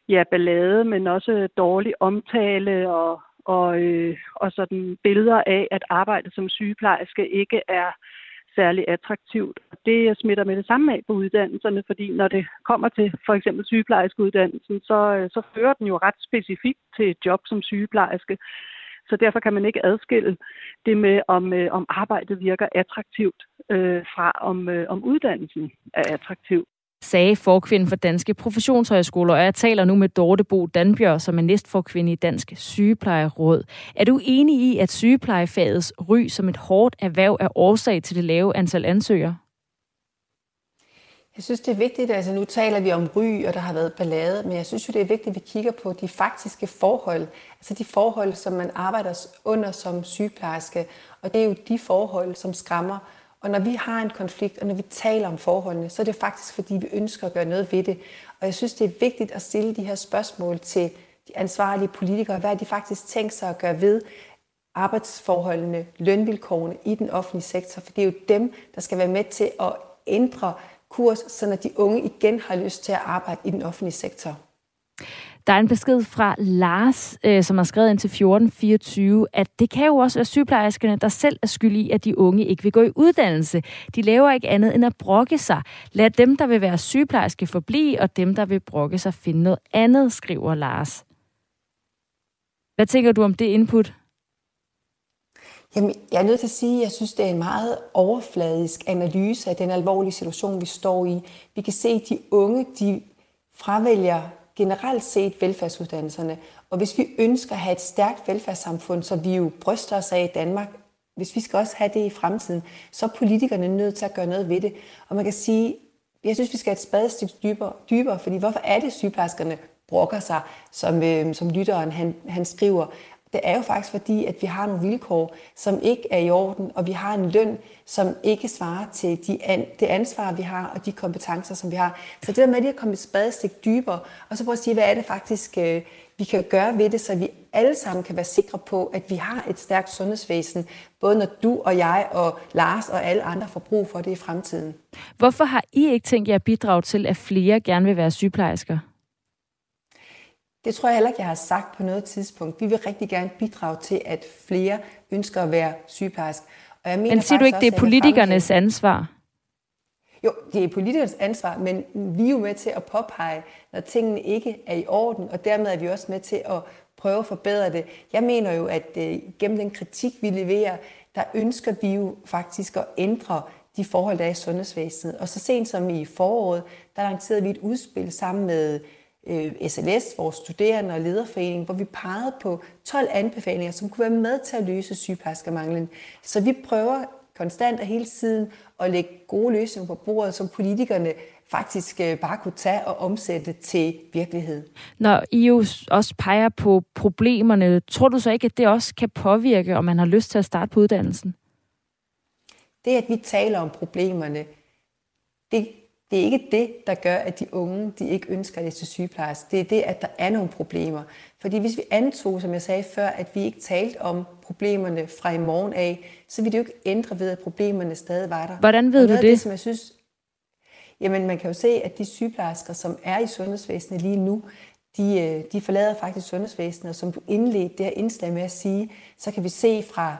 ja, ballade, men også dårlig omtale og, og, øh, og sådan billeder af, at arbejdet som sygeplejerske ikke er særlig attraktivt. Det smitter med det samme af på uddannelserne, fordi når det kommer til for eksempel sygeplejerskeuddannelsen, så, øh, så fører den jo ret specifikt til et job som sygeplejerske. Så derfor kan man ikke adskille det med, om, øh, om arbejdet virker attraktivt øh, fra, om, øh, om uddannelsen er attraktiv sagde forkvinden for Danske Professionshøjskoler, og jeg taler nu med Dorte Bo Danbjørg, som er næstforkvinde i Dansk Sygeplejeråd. Er du enig i, at sygeplejefagets ry som et hårdt erhverv er årsag til det lave antal ansøgere? Jeg synes, det er vigtigt, altså nu taler vi om ry, og der har været ballade, men jeg synes jo, det er vigtigt, at vi kigger på de faktiske forhold, altså de forhold, som man arbejder under som sygeplejerske, og det er jo de forhold, som skræmmer og når vi har en konflikt, og når vi taler om forholdene, så er det faktisk, fordi vi ønsker at gøre noget ved det. Og jeg synes, det er vigtigt at stille de her spørgsmål til de ansvarlige politikere. Hvad har de faktisk tænkt sig at gøre ved arbejdsforholdene, lønvilkårene i den offentlige sektor? For det er jo dem, der skal være med til at ændre kurs, så de unge igen har lyst til at arbejde i den offentlige sektor. Der er en besked fra Lars, øh, som har skrevet ind til 1424, at det kan jo også være sygeplejerskerne, der selv er skyld i, at de unge ikke vil gå i uddannelse. De laver ikke andet end at brokke sig. Lad dem, der vil være sygeplejerske, forblive, og dem, der vil brokke sig, finde noget andet, skriver Lars. Hvad tænker du om det input? Jamen, jeg er nødt til at sige, at jeg synes, det er en meget overfladisk analyse af den alvorlige situation, vi står i. Vi kan se, at de unge, de fravælger generelt set velfærdsuddannelserne. Og hvis vi ønsker at have et stærkt velfærdssamfund, så vi jo bryster os af i Danmark, hvis vi skal også have det i fremtiden, så er politikerne nødt til at gøre noget ved det. Og man kan sige, jeg synes, vi skal et spadestik dybere, dybere fordi hvorfor er det, sygeplejerskerne brokker sig, som, øh, som lytteren han, han skriver? Det er jo faktisk fordi, at vi har nogle vilkår, som ikke er i orden, og vi har en løn, som ikke svarer til de an, det ansvar, vi har, og de kompetencer, som vi har. Så det der med lige at komme et spadestik dybere, og så prøve at sige, hvad er det faktisk, øh, vi kan gøre ved det, så vi alle sammen kan være sikre på, at vi har et stærkt sundhedsvæsen, både når du og jeg og Lars og alle andre får brug for det i fremtiden. Hvorfor har I ikke tænkt jer at bidrage til, at flere gerne vil være sygeplejersker? Det tror jeg heller ikke, jeg har sagt på noget tidspunkt. Vi vil rigtig gerne bidrage til, at flere ønsker at være sygeplejersk. Og jeg mener men siger du ikke, det er politikernes ansvar? Jo, det er politikernes ansvar, men vi er jo med til at påpege, når tingene ikke er i orden, og dermed er vi også med til at prøve at forbedre det. Jeg mener jo, at øh, gennem den kritik, vi leverer, der ønsker vi jo faktisk at ændre de forhold, der er i sundhedsvæsenet. Og så sent som i foråret, der lancerede vi et udspil sammen med øh, SLS, vores studerende og lederforening, hvor vi pegede på 12 anbefalinger, som kunne være med til at løse sygeplejerskermanglen. Så vi prøver konstant og hele tiden at lægge gode løsninger på bordet, som politikerne faktisk øh, bare kunne tage og omsætte til virkelighed. Når I jo også peger på problemerne, tror du så ikke, at det også kan påvirke, om man har lyst til at starte på uddannelsen? Det, at vi taler om problemerne, det det er ikke det, der gør, at de unge de ikke ønsker det til sygeplejerske. Det er det, at der er nogle problemer. Fordi hvis vi antog, som jeg sagde før, at vi ikke talte om problemerne fra i morgen af, så ville det jo ikke ændre ved, at problemerne stadig var der. Hvordan ved du det? det som jeg synes, jamen man kan jo se, at de sygeplejersker, som er i sundhedsvæsenet lige nu, de, øh, de forlader faktisk sundhedsvæsenet, og som du indledte det her indslag med at sige, så kan vi se fra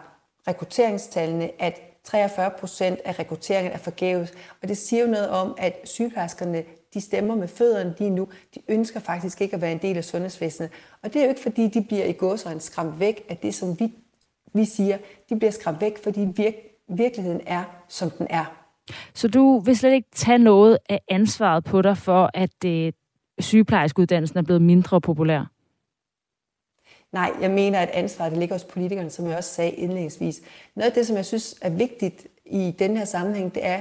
rekrutteringstallene, at 43 procent af rekrutteringen er forgæves. Og det siger jo noget om, at sygeplejerskerne de stemmer med fødderne lige nu. De ønsker faktisk ikke at være en del af sundhedsvæsenet. Og det er jo ikke, fordi de bliver i gåsøjne skræmt væk af det, som vi, vi siger. De bliver skræmt væk, fordi virk, virkeligheden er, som den er. Så du vil slet ikke tage noget af ansvaret på dig for, at øh, sygeplejerskeuddannelsen er blevet mindre populær? Nej, jeg mener, at ansvaret det ligger hos politikerne, som jeg også sagde indledningsvis. Noget af det, som jeg synes er vigtigt i den her sammenhæng, det er,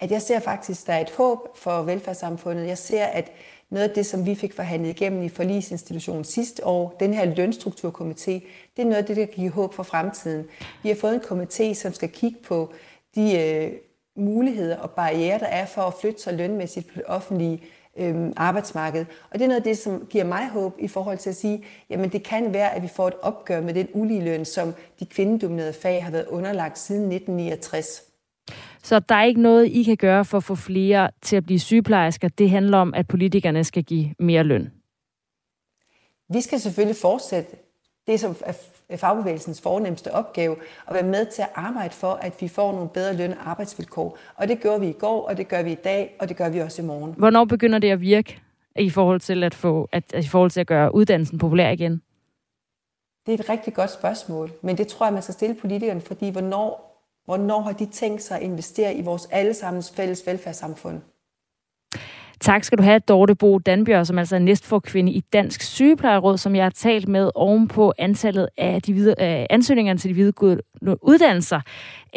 at jeg ser faktisk, at der er et håb for velfærdssamfundet. Jeg ser, at noget af det, som vi fik forhandlet igennem i forlisinstitutionen sidste år, den her lønstrukturkomité, det er noget af det, der giver håb for fremtiden. Vi har fået en komité, som skal kigge på de øh, muligheder og barriere, der er for at flytte sig lønmæssigt på det offentlige øh, arbejdsmarked. Og det er noget af det, som giver mig håb i forhold til at sige, jamen det kan være, at vi får et opgør med den uligeløn, som de kvindedominerede fag har været underlagt siden 1969. Så der er ikke noget, I kan gøre for at få flere til at blive sygeplejersker. Det handler om, at politikerne skal give mere løn. Vi skal selvfølgelig fortsætte det, som er fagbevægelsens fornemmeste opgave, at være med til at arbejde for, at vi får nogle bedre løn- og arbejdsvilkår. Og det gør vi i går, og det gør vi i dag, og det gør vi også i morgen. Hvornår begynder det at virke i forhold til at, få, at, at, i forhold til at gøre uddannelsen populær igen? Det er et rigtig godt spørgsmål, men det tror jeg, man skal stille politikerne, fordi hvornår, hvornår har de tænkt sig at investere i vores allesammens fælles velfærdssamfund? Tak skal du have, Dorte Bo Danbjørg, som altså er næstforkvinde i Dansk Sygeplejeråd, som jeg har talt med ovenpå antallet af de videre, øh, ansøgningerne til de videregående uddannelser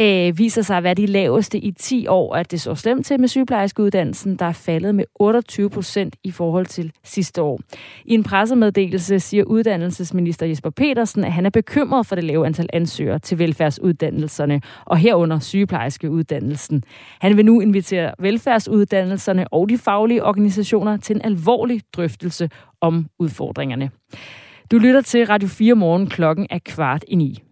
øh, viser sig at være de laveste i 10 år, at det så slemt til med sygeplejerskeuddannelsen, der er faldet med 28 procent i forhold til sidste år. I en pressemeddelelse siger uddannelsesminister Jesper Petersen, at han er bekymret for det lave antal ansøgere til velfærdsuddannelserne, og herunder sygeplejerskeuddannelsen. Han vil nu invitere velfærdsuddannelserne og de faglige organisationer til en alvorlig drøftelse om udfordringerne. Du lytter til Radio 4 morgen klokken er kvart i ni.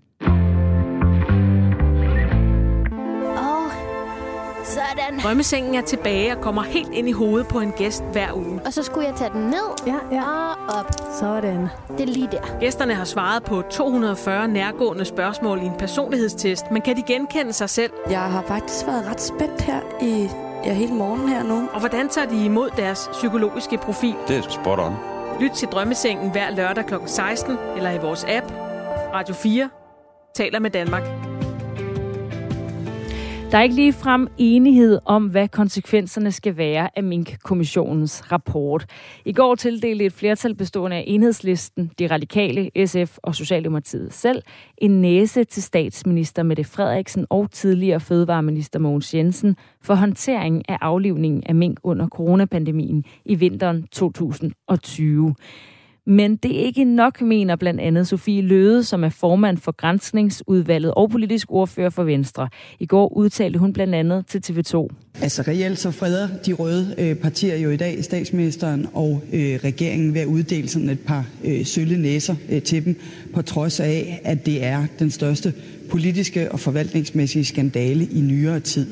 Drømmesengen er tilbage og kommer helt ind i hovedet på en gæst hver uge. Og så skulle jeg tage den ned ja, ja. og op. Sådan. Det er lige der. Gæsterne har svaret på 240 nærgående spørgsmål i en personlighedstest, men kan de genkende sig selv? Jeg har faktisk været ret spændt her i ja, hele morgen her nu. Og hvordan tager de imod deres psykologiske profil? Det er spot on. Lyt til Drømmesengen hver lørdag kl. 16 eller i vores app. Radio 4 taler med Danmark. Der er ikke lige frem enighed om, hvad konsekvenserne skal være af Mink-kommissionens rapport. I går tildelte et flertal bestående af enhedslisten, de radikale, SF og Socialdemokratiet selv en næse til statsminister Mette Frederiksen og tidligere fødevareminister Mogens Jensen for håndteringen af aflivningen af mink under coronapandemien i vinteren 2020. Men det er ikke nok, mener blandt andet Sofie Løde, som er formand for Grænsningsudvalget og politisk ordfører for Venstre. I går udtalte hun blandt andet til TV2. Altså reelt så freder de røde øh, partier jo i dag statsministeren og øh, regeringen ved at uddele sådan et par øh, sølle næser øh, til dem, på trods af, at det er den største politiske og forvaltningsmæssige skandale i nyere tid.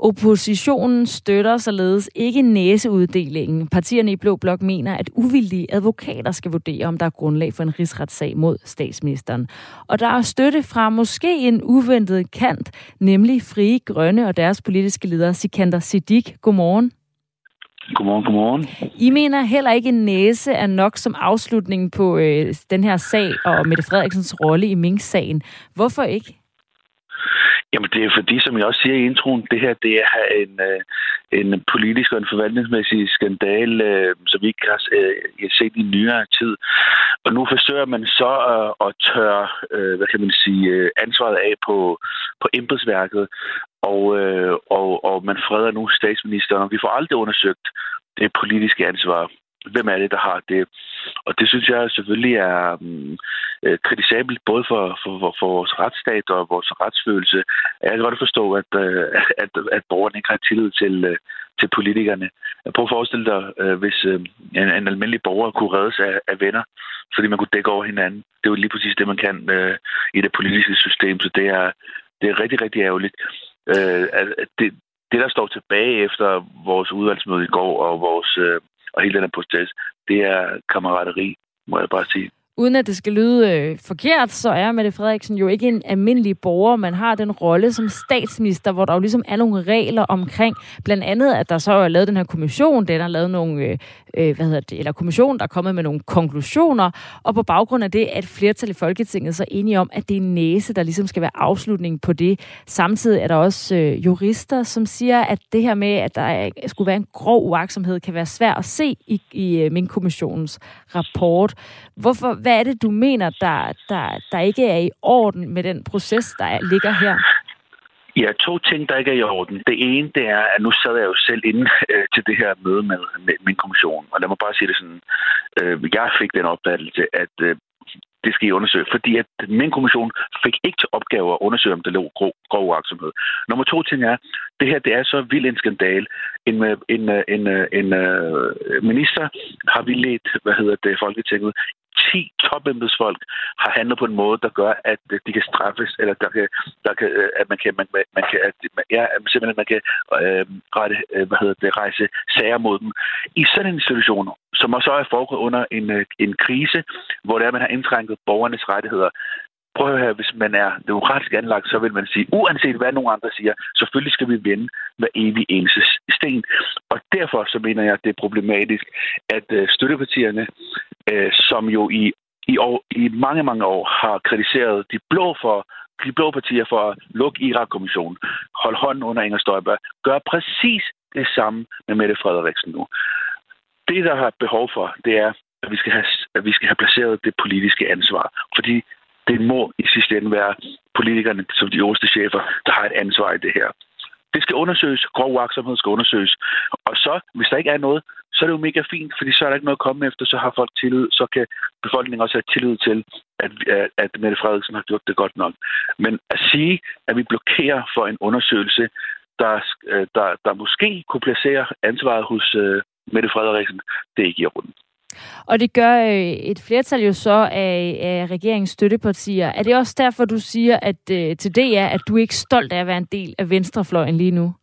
Oppositionen støtter således ikke næseuddelingen. Partierne i Blå Blok mener, at uvildige advokater skal vurdere, om der er grundlag for en rigsretssag mod statsministeren. Og der er støtte fra måske en uventet kant, nemlig Frie Grønne og deres politiske leder Sikander Siddiq. Godmorgen. Godmorgen, godmorgen. I mener heller ikke, en næse er nok som afslutning på øh, den her sag og Mette Frederiksens rolle i Mink-sagen. Hvorfor ikke? Jamen det er fordi, som jeg også siger i introen, det her det er en, øh, en politisk og en forvaltningsmæssig skandal, øh, som vi ikke har øh, set i nyere tid. Og nu forsøger man så at tørre, hvad kan man sige, ansvaret af på, på embedsværket, og, og, og man freder nu statsministeren, og vi får aldrig undersøgt det politiske ansvar hvem er det, der har det? Og det synes jeg selvfølgelig er um, kritisabelt, både for, for, for, for vores retsstat og vores retsfølelse. Jeg kan godt forstå, at, uh, at, at borgerne ikke har tillid til, øh, til politikerne. Prøv at forestille dig, hvis en, en almindelig borger kunne reddes af, af venner, fordi man kunne dække over hinanden. Det er jo lige præcis det, man kan uh, i det politiske system, så det er, det er rigtig, rigtig ærgerligt. Uh, at det, det, der står tilbage efter vores udvalgsmøde i går og vores øh, og hele den her proces, det er kammerateri, må jeg bare sige uden at det skal lyde øh, forkert, så er Mette Frederiksen jo ikke en almindelig borger. Man har den rolle som statsminister, hvor der jo ligesom er nogle regler omkring, blandt andet, at der så er lavet den her kommission, den har lavet nogle, øh, øh hvad hedder det, eller kommission, der er kommet med nogle konklusioner, og på baggrund af det, at flertal i Folketinget så enige om, at det er næse, der ligesom skal være afslutningen på det. Samtidig er der også øh, jurister, som siger, at det her med, at der skulle være en grov uaksomhed, kan være svært at se i, i øh, min kommissionens rapport. Hvorfor, hvad er det, du mener, der, der, der ikke er i orden med den proces, der ligger her? Ja, to ting, der ikke er i orden. Det ene, det er, at nu sad jeg jo selv inde øh, til det her møde med, med min kommission. Og lad mig bare sige det sådan. Øh, jeg fik den opfattelse, at øh, det skal I undersøge, fordi at min kommission fik ikke til opgave at undersøge, om det lå grov, grov uaksomhed. Nummer to ting er, det her det er så vild en skandal. En, øh, en, øh, en, øh, en, en minister har vildt, hvad hedder det, Folketinget 10 topembedsfolk har handlet på en måde, der gør, at øh, de kan straffes, eller der kan, der kan, øh, at man kan, man, man kan, at, ja, simpelthen man kan øh, rette, øh, hvad hedder det, rejse sager mod dem. I sådan en situation, som også er foregået under en, en krise, hvor det er, man har indskrænket borgernes rettigheder, prøv at høre, hvis man er demokratisk anlagt, så vil man sige, uanset hvad nogen andre siger, selvfølgelig skal vi vende hver evig eneste sten. Og derfor så mener jeg, at det er problematisk, at støttepartierne, øh, som jo i i, år, i mange, mange år har kritiseret de blå for de blå partier for at lukke Irak-kommissionen, holde hånden under Inger Støjberg, gør præcis det samme med Mette Frederiksen nu. Det, der har behov for, det er, at vi skal have, at vi skal have placeret det politiske ansvar. Fordi det må i sidste ende være politikerne, som de øverste chefer, der har et ansvar i det her. Det skal undersøges. Grov uaksomhed skal undersøges. Og så, hvis der ikke er noget, så er det jo mega fint, fordi så er der ikke noget at komme efter, så har folk tillid, så kan befolkningen også have tillid til, at, at Mette Frederiksen har gjort det godt nok. Men at sige, at vi blokerer for en undersøgelse, der, der, der måske kunne placere ansvaret hos uh, Mette Frederiksen, det er ikke i orden. Og det gør øh, et flertal jo så af, af regeringens støttepartier. Er det også derfor, du siger at øh, til det er, at du er ikke stolt af at være en del af venstrefløjen lige nu?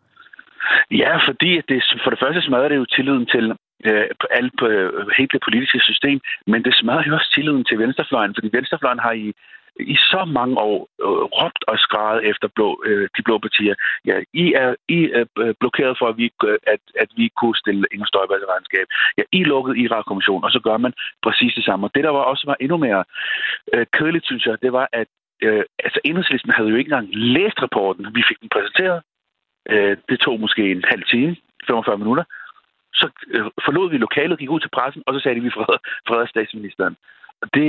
Ja, fordi det, for det første smadrer det jo tilliden til øh, alt på øh, hele det politiske system, men det smadrer jo også tilliden til venstrefløjen, fordi venstrefløjen har i i så mange år øh, råbt og skrevet efter blå, øh, de blå partier. Ja, I er, I er øh, blokeret for, at vi, at, at vi kunne stille Inger Støjberg til regnskab. Ja, I lukkede Irak-kommissionen, og så gør man præcis det samme. Og det, der var også var endnu mere øh, kedeligt, synes jeg, det var, at øh, altså, enhedslisten havde jo ikke engang læst rapporten. Vi fik den præsenteret. Øh, det tog måske en halv time, 45 minutter. Så øh, forlod vi lokalet, gik ud til pressen, og så sagde de, at vi freder statsministeren. Og det,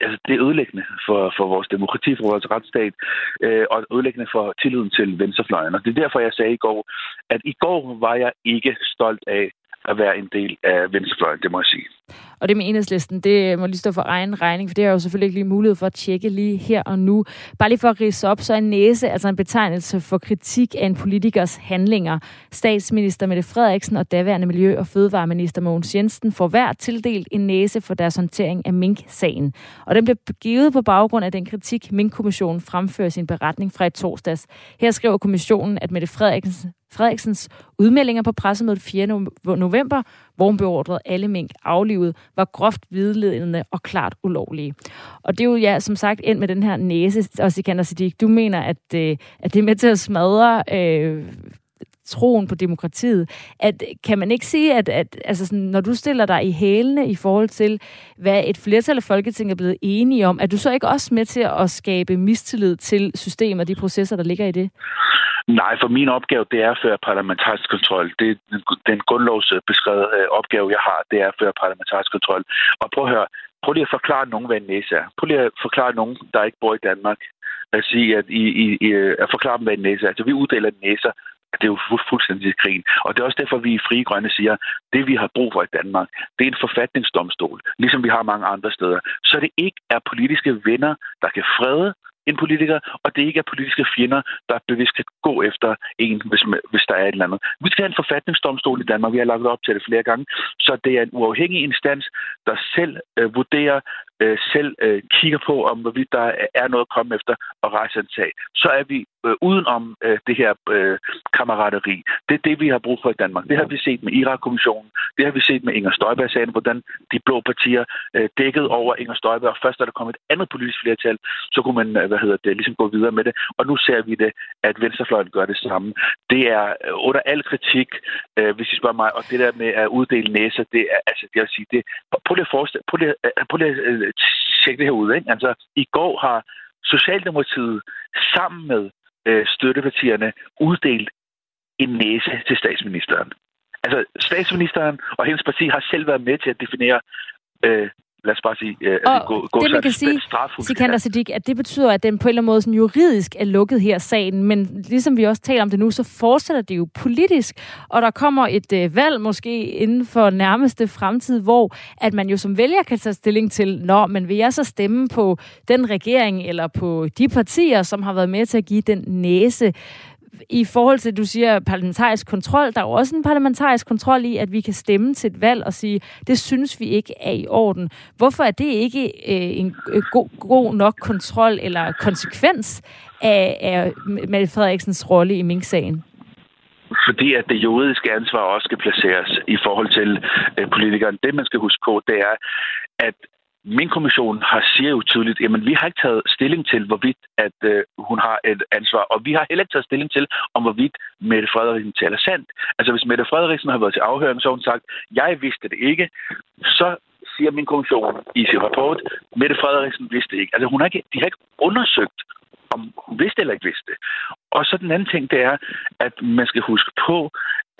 altså, det er ødelæggende for, for vores demokrati, for vores retsstat, øh, og ødelæggende for tilliden til venstrefløjen. Og det er derfor, jeg sagde i går, at i går var jeg ikke stolt af at være en del af venstrefløjen, det må jeg sige. Og det med enhedslisten, det må lige stå for egen regning, for det har jo selvfølgelig ikke lige mulighed for at tjekke lige her og nu. Bare lige for at rise op, så er en næse altså en betegnelse for kritik af en politikers handlinger. Statsminister Mette Frederiksen og daværende Miljø- og Fødevareminister Mogens Jensen får hver tildelt en næse for deres håndtering af Mink-sagen. Og den blev givet på baggrund af den kritik, Mink-kommissionen fremfører sin beretning fra i torsdags. Her skriver kommissionen, at Mette Frederiksen Frederiksens udmeldinger på pressemødet 4. november, hvor hun beordrede alle mink aflivet, var groft vidledende og klart ulovlige. Og det er jo ja, som sagt ind med den her næse, og Sikander Siddiq, du mener, at, øh, at det er med til at smadre øh, troen på demokratiet. At, kan man ikke sige, at, at altså sådan, når du stiller dig i hælene i forhold til, hvad et flertal af Folketinget er blevet enige om, er du så ikke også med til at skabe mistillid til systemet og de processer, der ligger i det? Nej, for min opgave, det er at føre parlamentarisk kontrol. Det er den grundlovsbeskrevet øh, opgave, jeg har, det er at føre parlamentarisk kontrol. Og prøv at høre, prøv lige at forklare nogen, hvad en næse er. Prøv lige at forklare nogen, der ikke bor i Danmark, at sige, at, I, I, I, at forklare dem, hvad en næse er. Altså, vi uddeler næser det er jo fuldstændig krigen. Og det er også derfor, vi i Frie Grønne siger, det vi har brug for i Danmark, det er en forfatningsdomstol, ligesom vi har mange andre steder. Så det ikke er politiske venner, der kan frede en politiker, og det ikke er politiske fjender, der bevidst kan gå efter en, hvis, hvis der er et eller andet. Vi skal have en forfatningsdomstol i Danmark. Vi har lagt op til det flere gange. Så det er en uafhængig instans, der selv øh, vurderer, øh, selv øh, kigger på, om hvorvidt der er noget at komme efter og rejse en sag. Så er vi øh, uden om øh, det her øh, kammerateri. Det er det, vi har brug for i Danmark. Det har vi set med Irak-kommissionen. Det har vi set med Inger Støjberg-sagen, hvordan de blå partier øh, dækkede over Inger Støjberg. Og først da der kom et andet politisk flertal, så kunne man øh, hvad hedder det, ligesom gå videre med det. Og nu ser vi det, at Venstrefløjen gør det samme. Det er øh, under al kritik, øh, hvis I spørger mig, og det der med at uddele næser, det er, altså, jeg vil sige, det, prøv lige at forestille, prøv lige, øh, prøv lige at øh, øh, tjekke det her ud, ikke? Altså, i går har Socialdemokratiet sammen med øh, støttepartierne uddelt en næse til statsministeren. Altså, statsministeren og hendes parti har selv været med til at definere øh, lad os bare sige, øh, og gå, gå det man kan sige, Sikander Siddiq, at det betyder, at den på en eller anden måde sådan juridisk er lukket her sagen, men ligesom vi også taler om det nu, så fortsætter det jo politisk, og der kommer et øh, valg måske inden for nærmeste fremtid, hvor at man jo som vælger kan tage stilling til, når men vil jeg så stemme på den regering eller på de partier, som har været med til at give den næse i forhold til, du siger parlamentarisk kontrol, der er jo også en parlamentarisk kontrol i, at vi kan stemme til et valg og sige, det synes vi ikke er i orden. Hvorfor er det ikke øh, en øh, god, god nok kontrol eller konsekvens af, af Mette Frederiksens rolle i Mink-sagen? fordi at det juridiske ansvar også skal placeres i forhold til øh, politikeren. Det, man skal huske på, det er, at min kommission har siger jo tydeligt, at vi har ikke taget stilling til, hvorvidt at øh, hun har et ansvar, og vi har heller ikke taget stilling til, om hvorvidt Mette Frederiksen taler sandt. Altså hvis Mette Frederiksen har været til afhøring, så har hun sagt, jeg vidste det ikke, så siger min kommission i sin rapport, Mette Frederiksen vidste ikke. Altså, hun har ikke, de har ikke undersøgt, om hun vidste eller ikke vidste. Og så den anden ting, det er, at man skal huske på,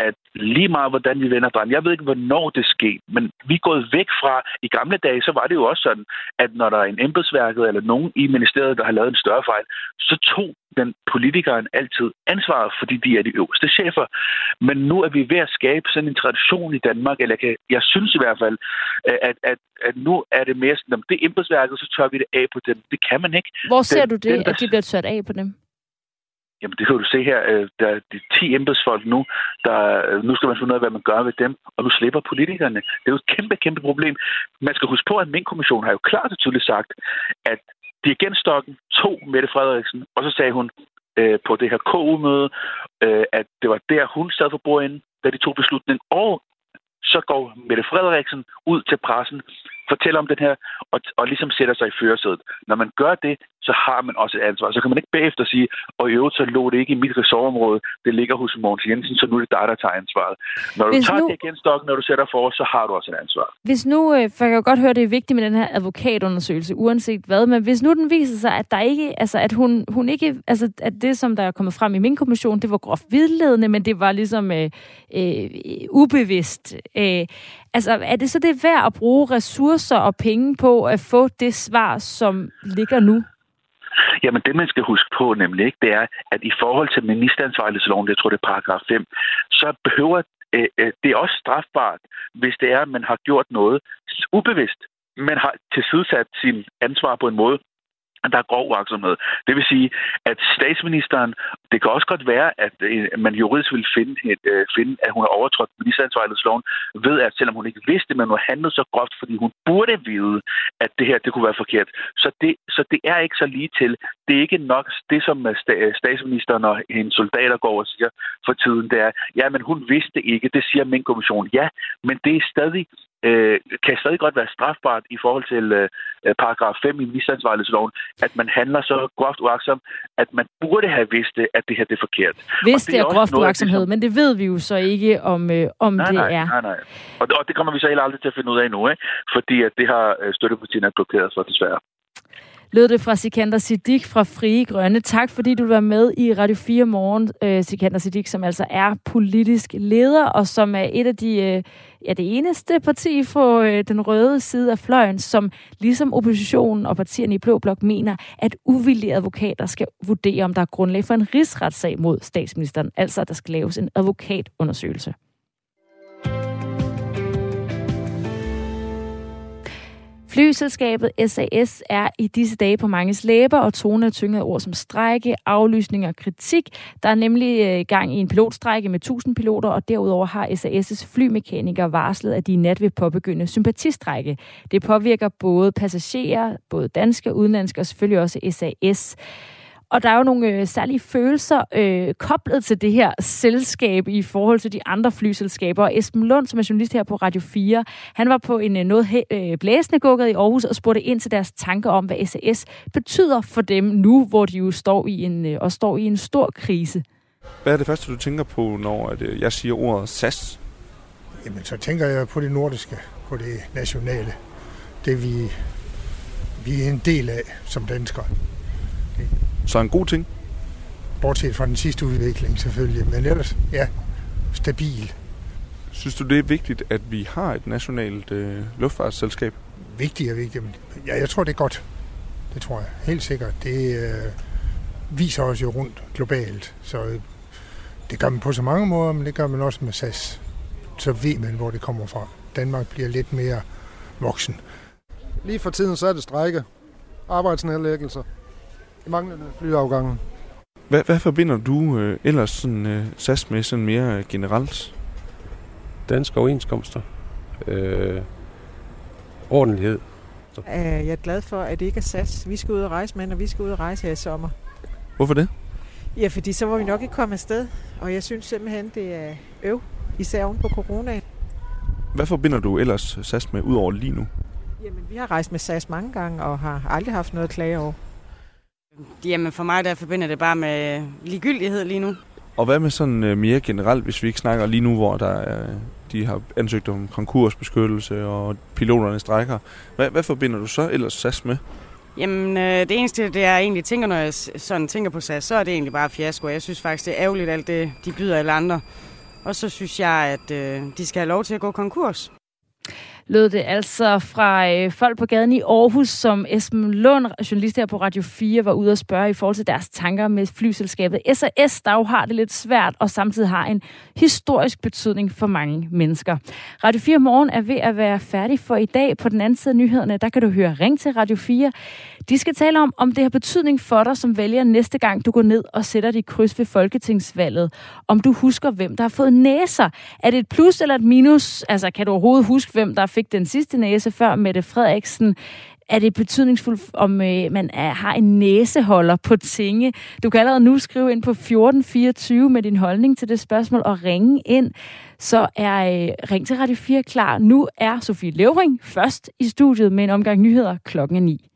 at lige meget hvordan vi vender drøm, jeg ved ikke, hvornår det skete, men vi er gået væk fra, i gamle dage, så var det jo også sådan, at når der er en embedsværket eller nogen i ministeriet, der har lavet en større fejl, så tog den politikeren altid ansvaret, fordi de er de øverste chefer. Men nu er vi ved at skabe sådan en tradition i Danmark, eller jeg, jeg synes i hvert fald, at, at, at nu er det mere sådan, at det er embedsværket, så tør vi det af på dem. Det kan man ikke. Hvor ser den, du det, den, der... at de bliver tørt af på dem? Jamen, det kan du se her. Øh, der er de 10 embedsfolk nu, der, øh, nu skal man finde ud af, hvad man gør ved dem, og nu slipper politikerne. Det er jo et kæmpe, kæmpe problem. Man skal huske på, at min kommission har jo klart og tydeligt sagt, at dirigentstokken tog Mette Frederiksen, og så sagde hun øh, på det her KU-møde, øh, at det var der, hun sad for bordenden, da de tog beslutningen, og så går Mette Frederiksen ud til pressen, fortæller om den her, og, og ligesom sætter sig i førersædet. Når man gør det, så har man også et ansvar. Så kan man ikke bagefter sige, og i øvrigt så lå det ikke i mit ressortområde, det ligger hos Mogens Jensen, så nu er det dig, der tager ansvaret. Når du Hvis tager nu- det igen stokken, når du sætter for, så har du også et ansvar. Hvis nu, øh, for jeg kan jo godt høre, det er vigtigt med den her advokatundersøgelse, uanset hvad, men hvis nu den viser sig, at der ikke, altså at hun, hun ikke, altså at det, som der er kommet frem i min kommission, det var groft vidledende, men det var ligesom øh, øh, ubevidst. Øh, altså er det så det værd at bruge ressourcer og penge på at få det svar, som ligger nu? Jamen det, man skal huske på nemlig, ikke, det er, at i forhold til ministeransvarlighedsloven, jeg tror det er paragraf 5, så behøver øh, øh, det er også strafbart, hvis det er, at man har gjort noget ubevidst. Man har tilsidesat sin ansvar på en måde, at der er grov uaksomhed. Det vil sige, at statsministeren, det kan også godt være, at øh, man juridisk vil finde, et, øh, finde, at hun har overtrådt ministeransvarlighedsloven, ved at selvom hun ikke vidste, men hun handlede handlet så groft, fordi hun burde vide, at det her det kunne være forkert. Så det, så det er ikke så lige til. Det er ikke nok det, som øh, øh, statsministeren og hendes soldater går og siger for tiden, det er, ja, men hun vidste ikke, det siger min kommission. Ja, men det er stadig øh, kan stadig godt være strafbart i forhold til øh, paragraf 5 i ministeransvarlighedsloven, at man handler så groft uagtsomt, at man burde have vidst, det, at det her det er forkert. Hvis det er også groft uaksomhed, som- men det ved vi jo så ikke, om, øh, om nej, det nej, er. Nej, nej. Og, og det kommer vi så heller aldrig til at finde ud af nu, ikke? fordi at det har øh, støttepartierne blokeret for, desværre lød det fra Sikander Siddiq fra Frie Grønne. Tak fordi du var med i Radio 4 Morgen, øh, Sikander Siddiq, som altså er politisk leder, og som er et af de, øh, ja, det eneste parti på øh, den røde side af fløjen, som ligesom oppositionen og partierne i Blå Blok mener, at uvillige advokater skal vurdere, om der er grundlag for en rigsretssag mod statsministeren. Altså, at der skal laves en advokatundersøgelse. Flyselskabet SAS er i disse dage på mange læber, og tonen er tynget ord som strække, aflysning og kritik. Der er nemlig øh, gang i en pilotstrejke med 1000 piloter, og derudover har SAS' flymekanikere varslet, at de i nat vil påbegynde sympatistrække. Det påvirker både passagerer, både danske og udenlandske, og selvfølgelig også SAS. Og der er jo nogle øh, særlige følelser øh, koblet til det her selskab i forhold til de andre flyselskaber. Og Esben Lund, som er journalist her på Radio 4, han var på en øh, noget øh, blæsende gukket i Aarhus og spurgte ind til deres tanker om, hvad SAS betyder for dem nu, hvor de jo står i en, øh, og står i en stor krise. Hvad er det første, du tænker på, når at, øh, jeg siger ordet SAS? Jamen, så tænker jeg på det nordiske, på det nationale. Det vi, vi er en del af som danskere. Så en god ting? Bortset fra den sidste udvikling selvfølgelig, men ellers, ja, stabil. Synes du, det er vigtigt, at vi har et nationalt øh, luftfartsselskab? Vigtigt og vigtigt. men Ja, jeg tror, det er godt. Det tror jeg. Helt sikkert. Det øh, viser os jo rundt globalt. Så øh, det gør man på så mange måder, men det gør man også med SAS. Så ved man, hvor det kommer fra. Danmark bliver lidt mere voksen. Lige for tiden så er det strække, arbejdsnedlæggelser, manglende flyafgange. Hvad, hvad forbinder du øh, ellers sådan, øh, SAS med sådan mere øh, generelt? Danske overenskomster. Øh, ordentlighed. Øh, Jeg er glad for, at det ikke er SAS. Vi skal ud og rejse med, når vi skal ud og rejse her i sommer. Hvorfor det? Ja, fordi så var vi nok ikke kommet afsted. Og jeg synes simpelthen, det er øv, især oven på coronaen. Hvad forbinder du ellers SAS med, udover lige nu? Jamen, vi har rejst med SAS mange gange, og har aldrig haft noget at klage over. Jamen for mig der forbinder det bare med ligegyldighed lige nu. Og hvad med sådan øh, mere generelt, hvis vi ikke snakker lige nu, hvor der er de har ansøgt om konkursbeskyttelse, og piloterne strækker. Hvad, hvad forbinder du så ellers SAS med? Jamen, øh, det eneste, det jeg egentlig tænker, når jeg sådan tænker på SAS, så er det egentlig bare fiasko. Jeg synes faktisk, det er ærgerligt, alt det, de byder alle andre. Og så synes jeg, at øh, de skal have lov til at gå konkurs lød det altså fra øh, folk på gaden i Aarhus, som Esben Lund, journalist her på Radio 4, var ude at spørge i forhold til deres tanker med flyselskabet SAS, der jo har det lidt svært og samtidig har en historisk betydning for mange mennesker. Radio 4 Morgen er ved at være færdig for i dag. På den anden side af nyhederne, der kan du høre Ring til Radio 4. De skal tale om, om det har betydning for dig som vælger næste gang, du går ned og sætter dit kryds ved folketingsvalget. Om du husker, hvem der har fået næser. Er det et plus eller et minus? Altså, kan du overhovedet huske, hvem der fik den sidste næse før Mette Frederiksen? er det betydningsfuldt, om øh, man er, har en næseholder på tinge. Du kan allerede nu skrive ind på 1424 med din holdning til det spørgsmål og ringe ind. Så er øh, Ring til Radio 4 klar. Nu er Sofie Levering først i studiet med en omgang nyheder klokken 9.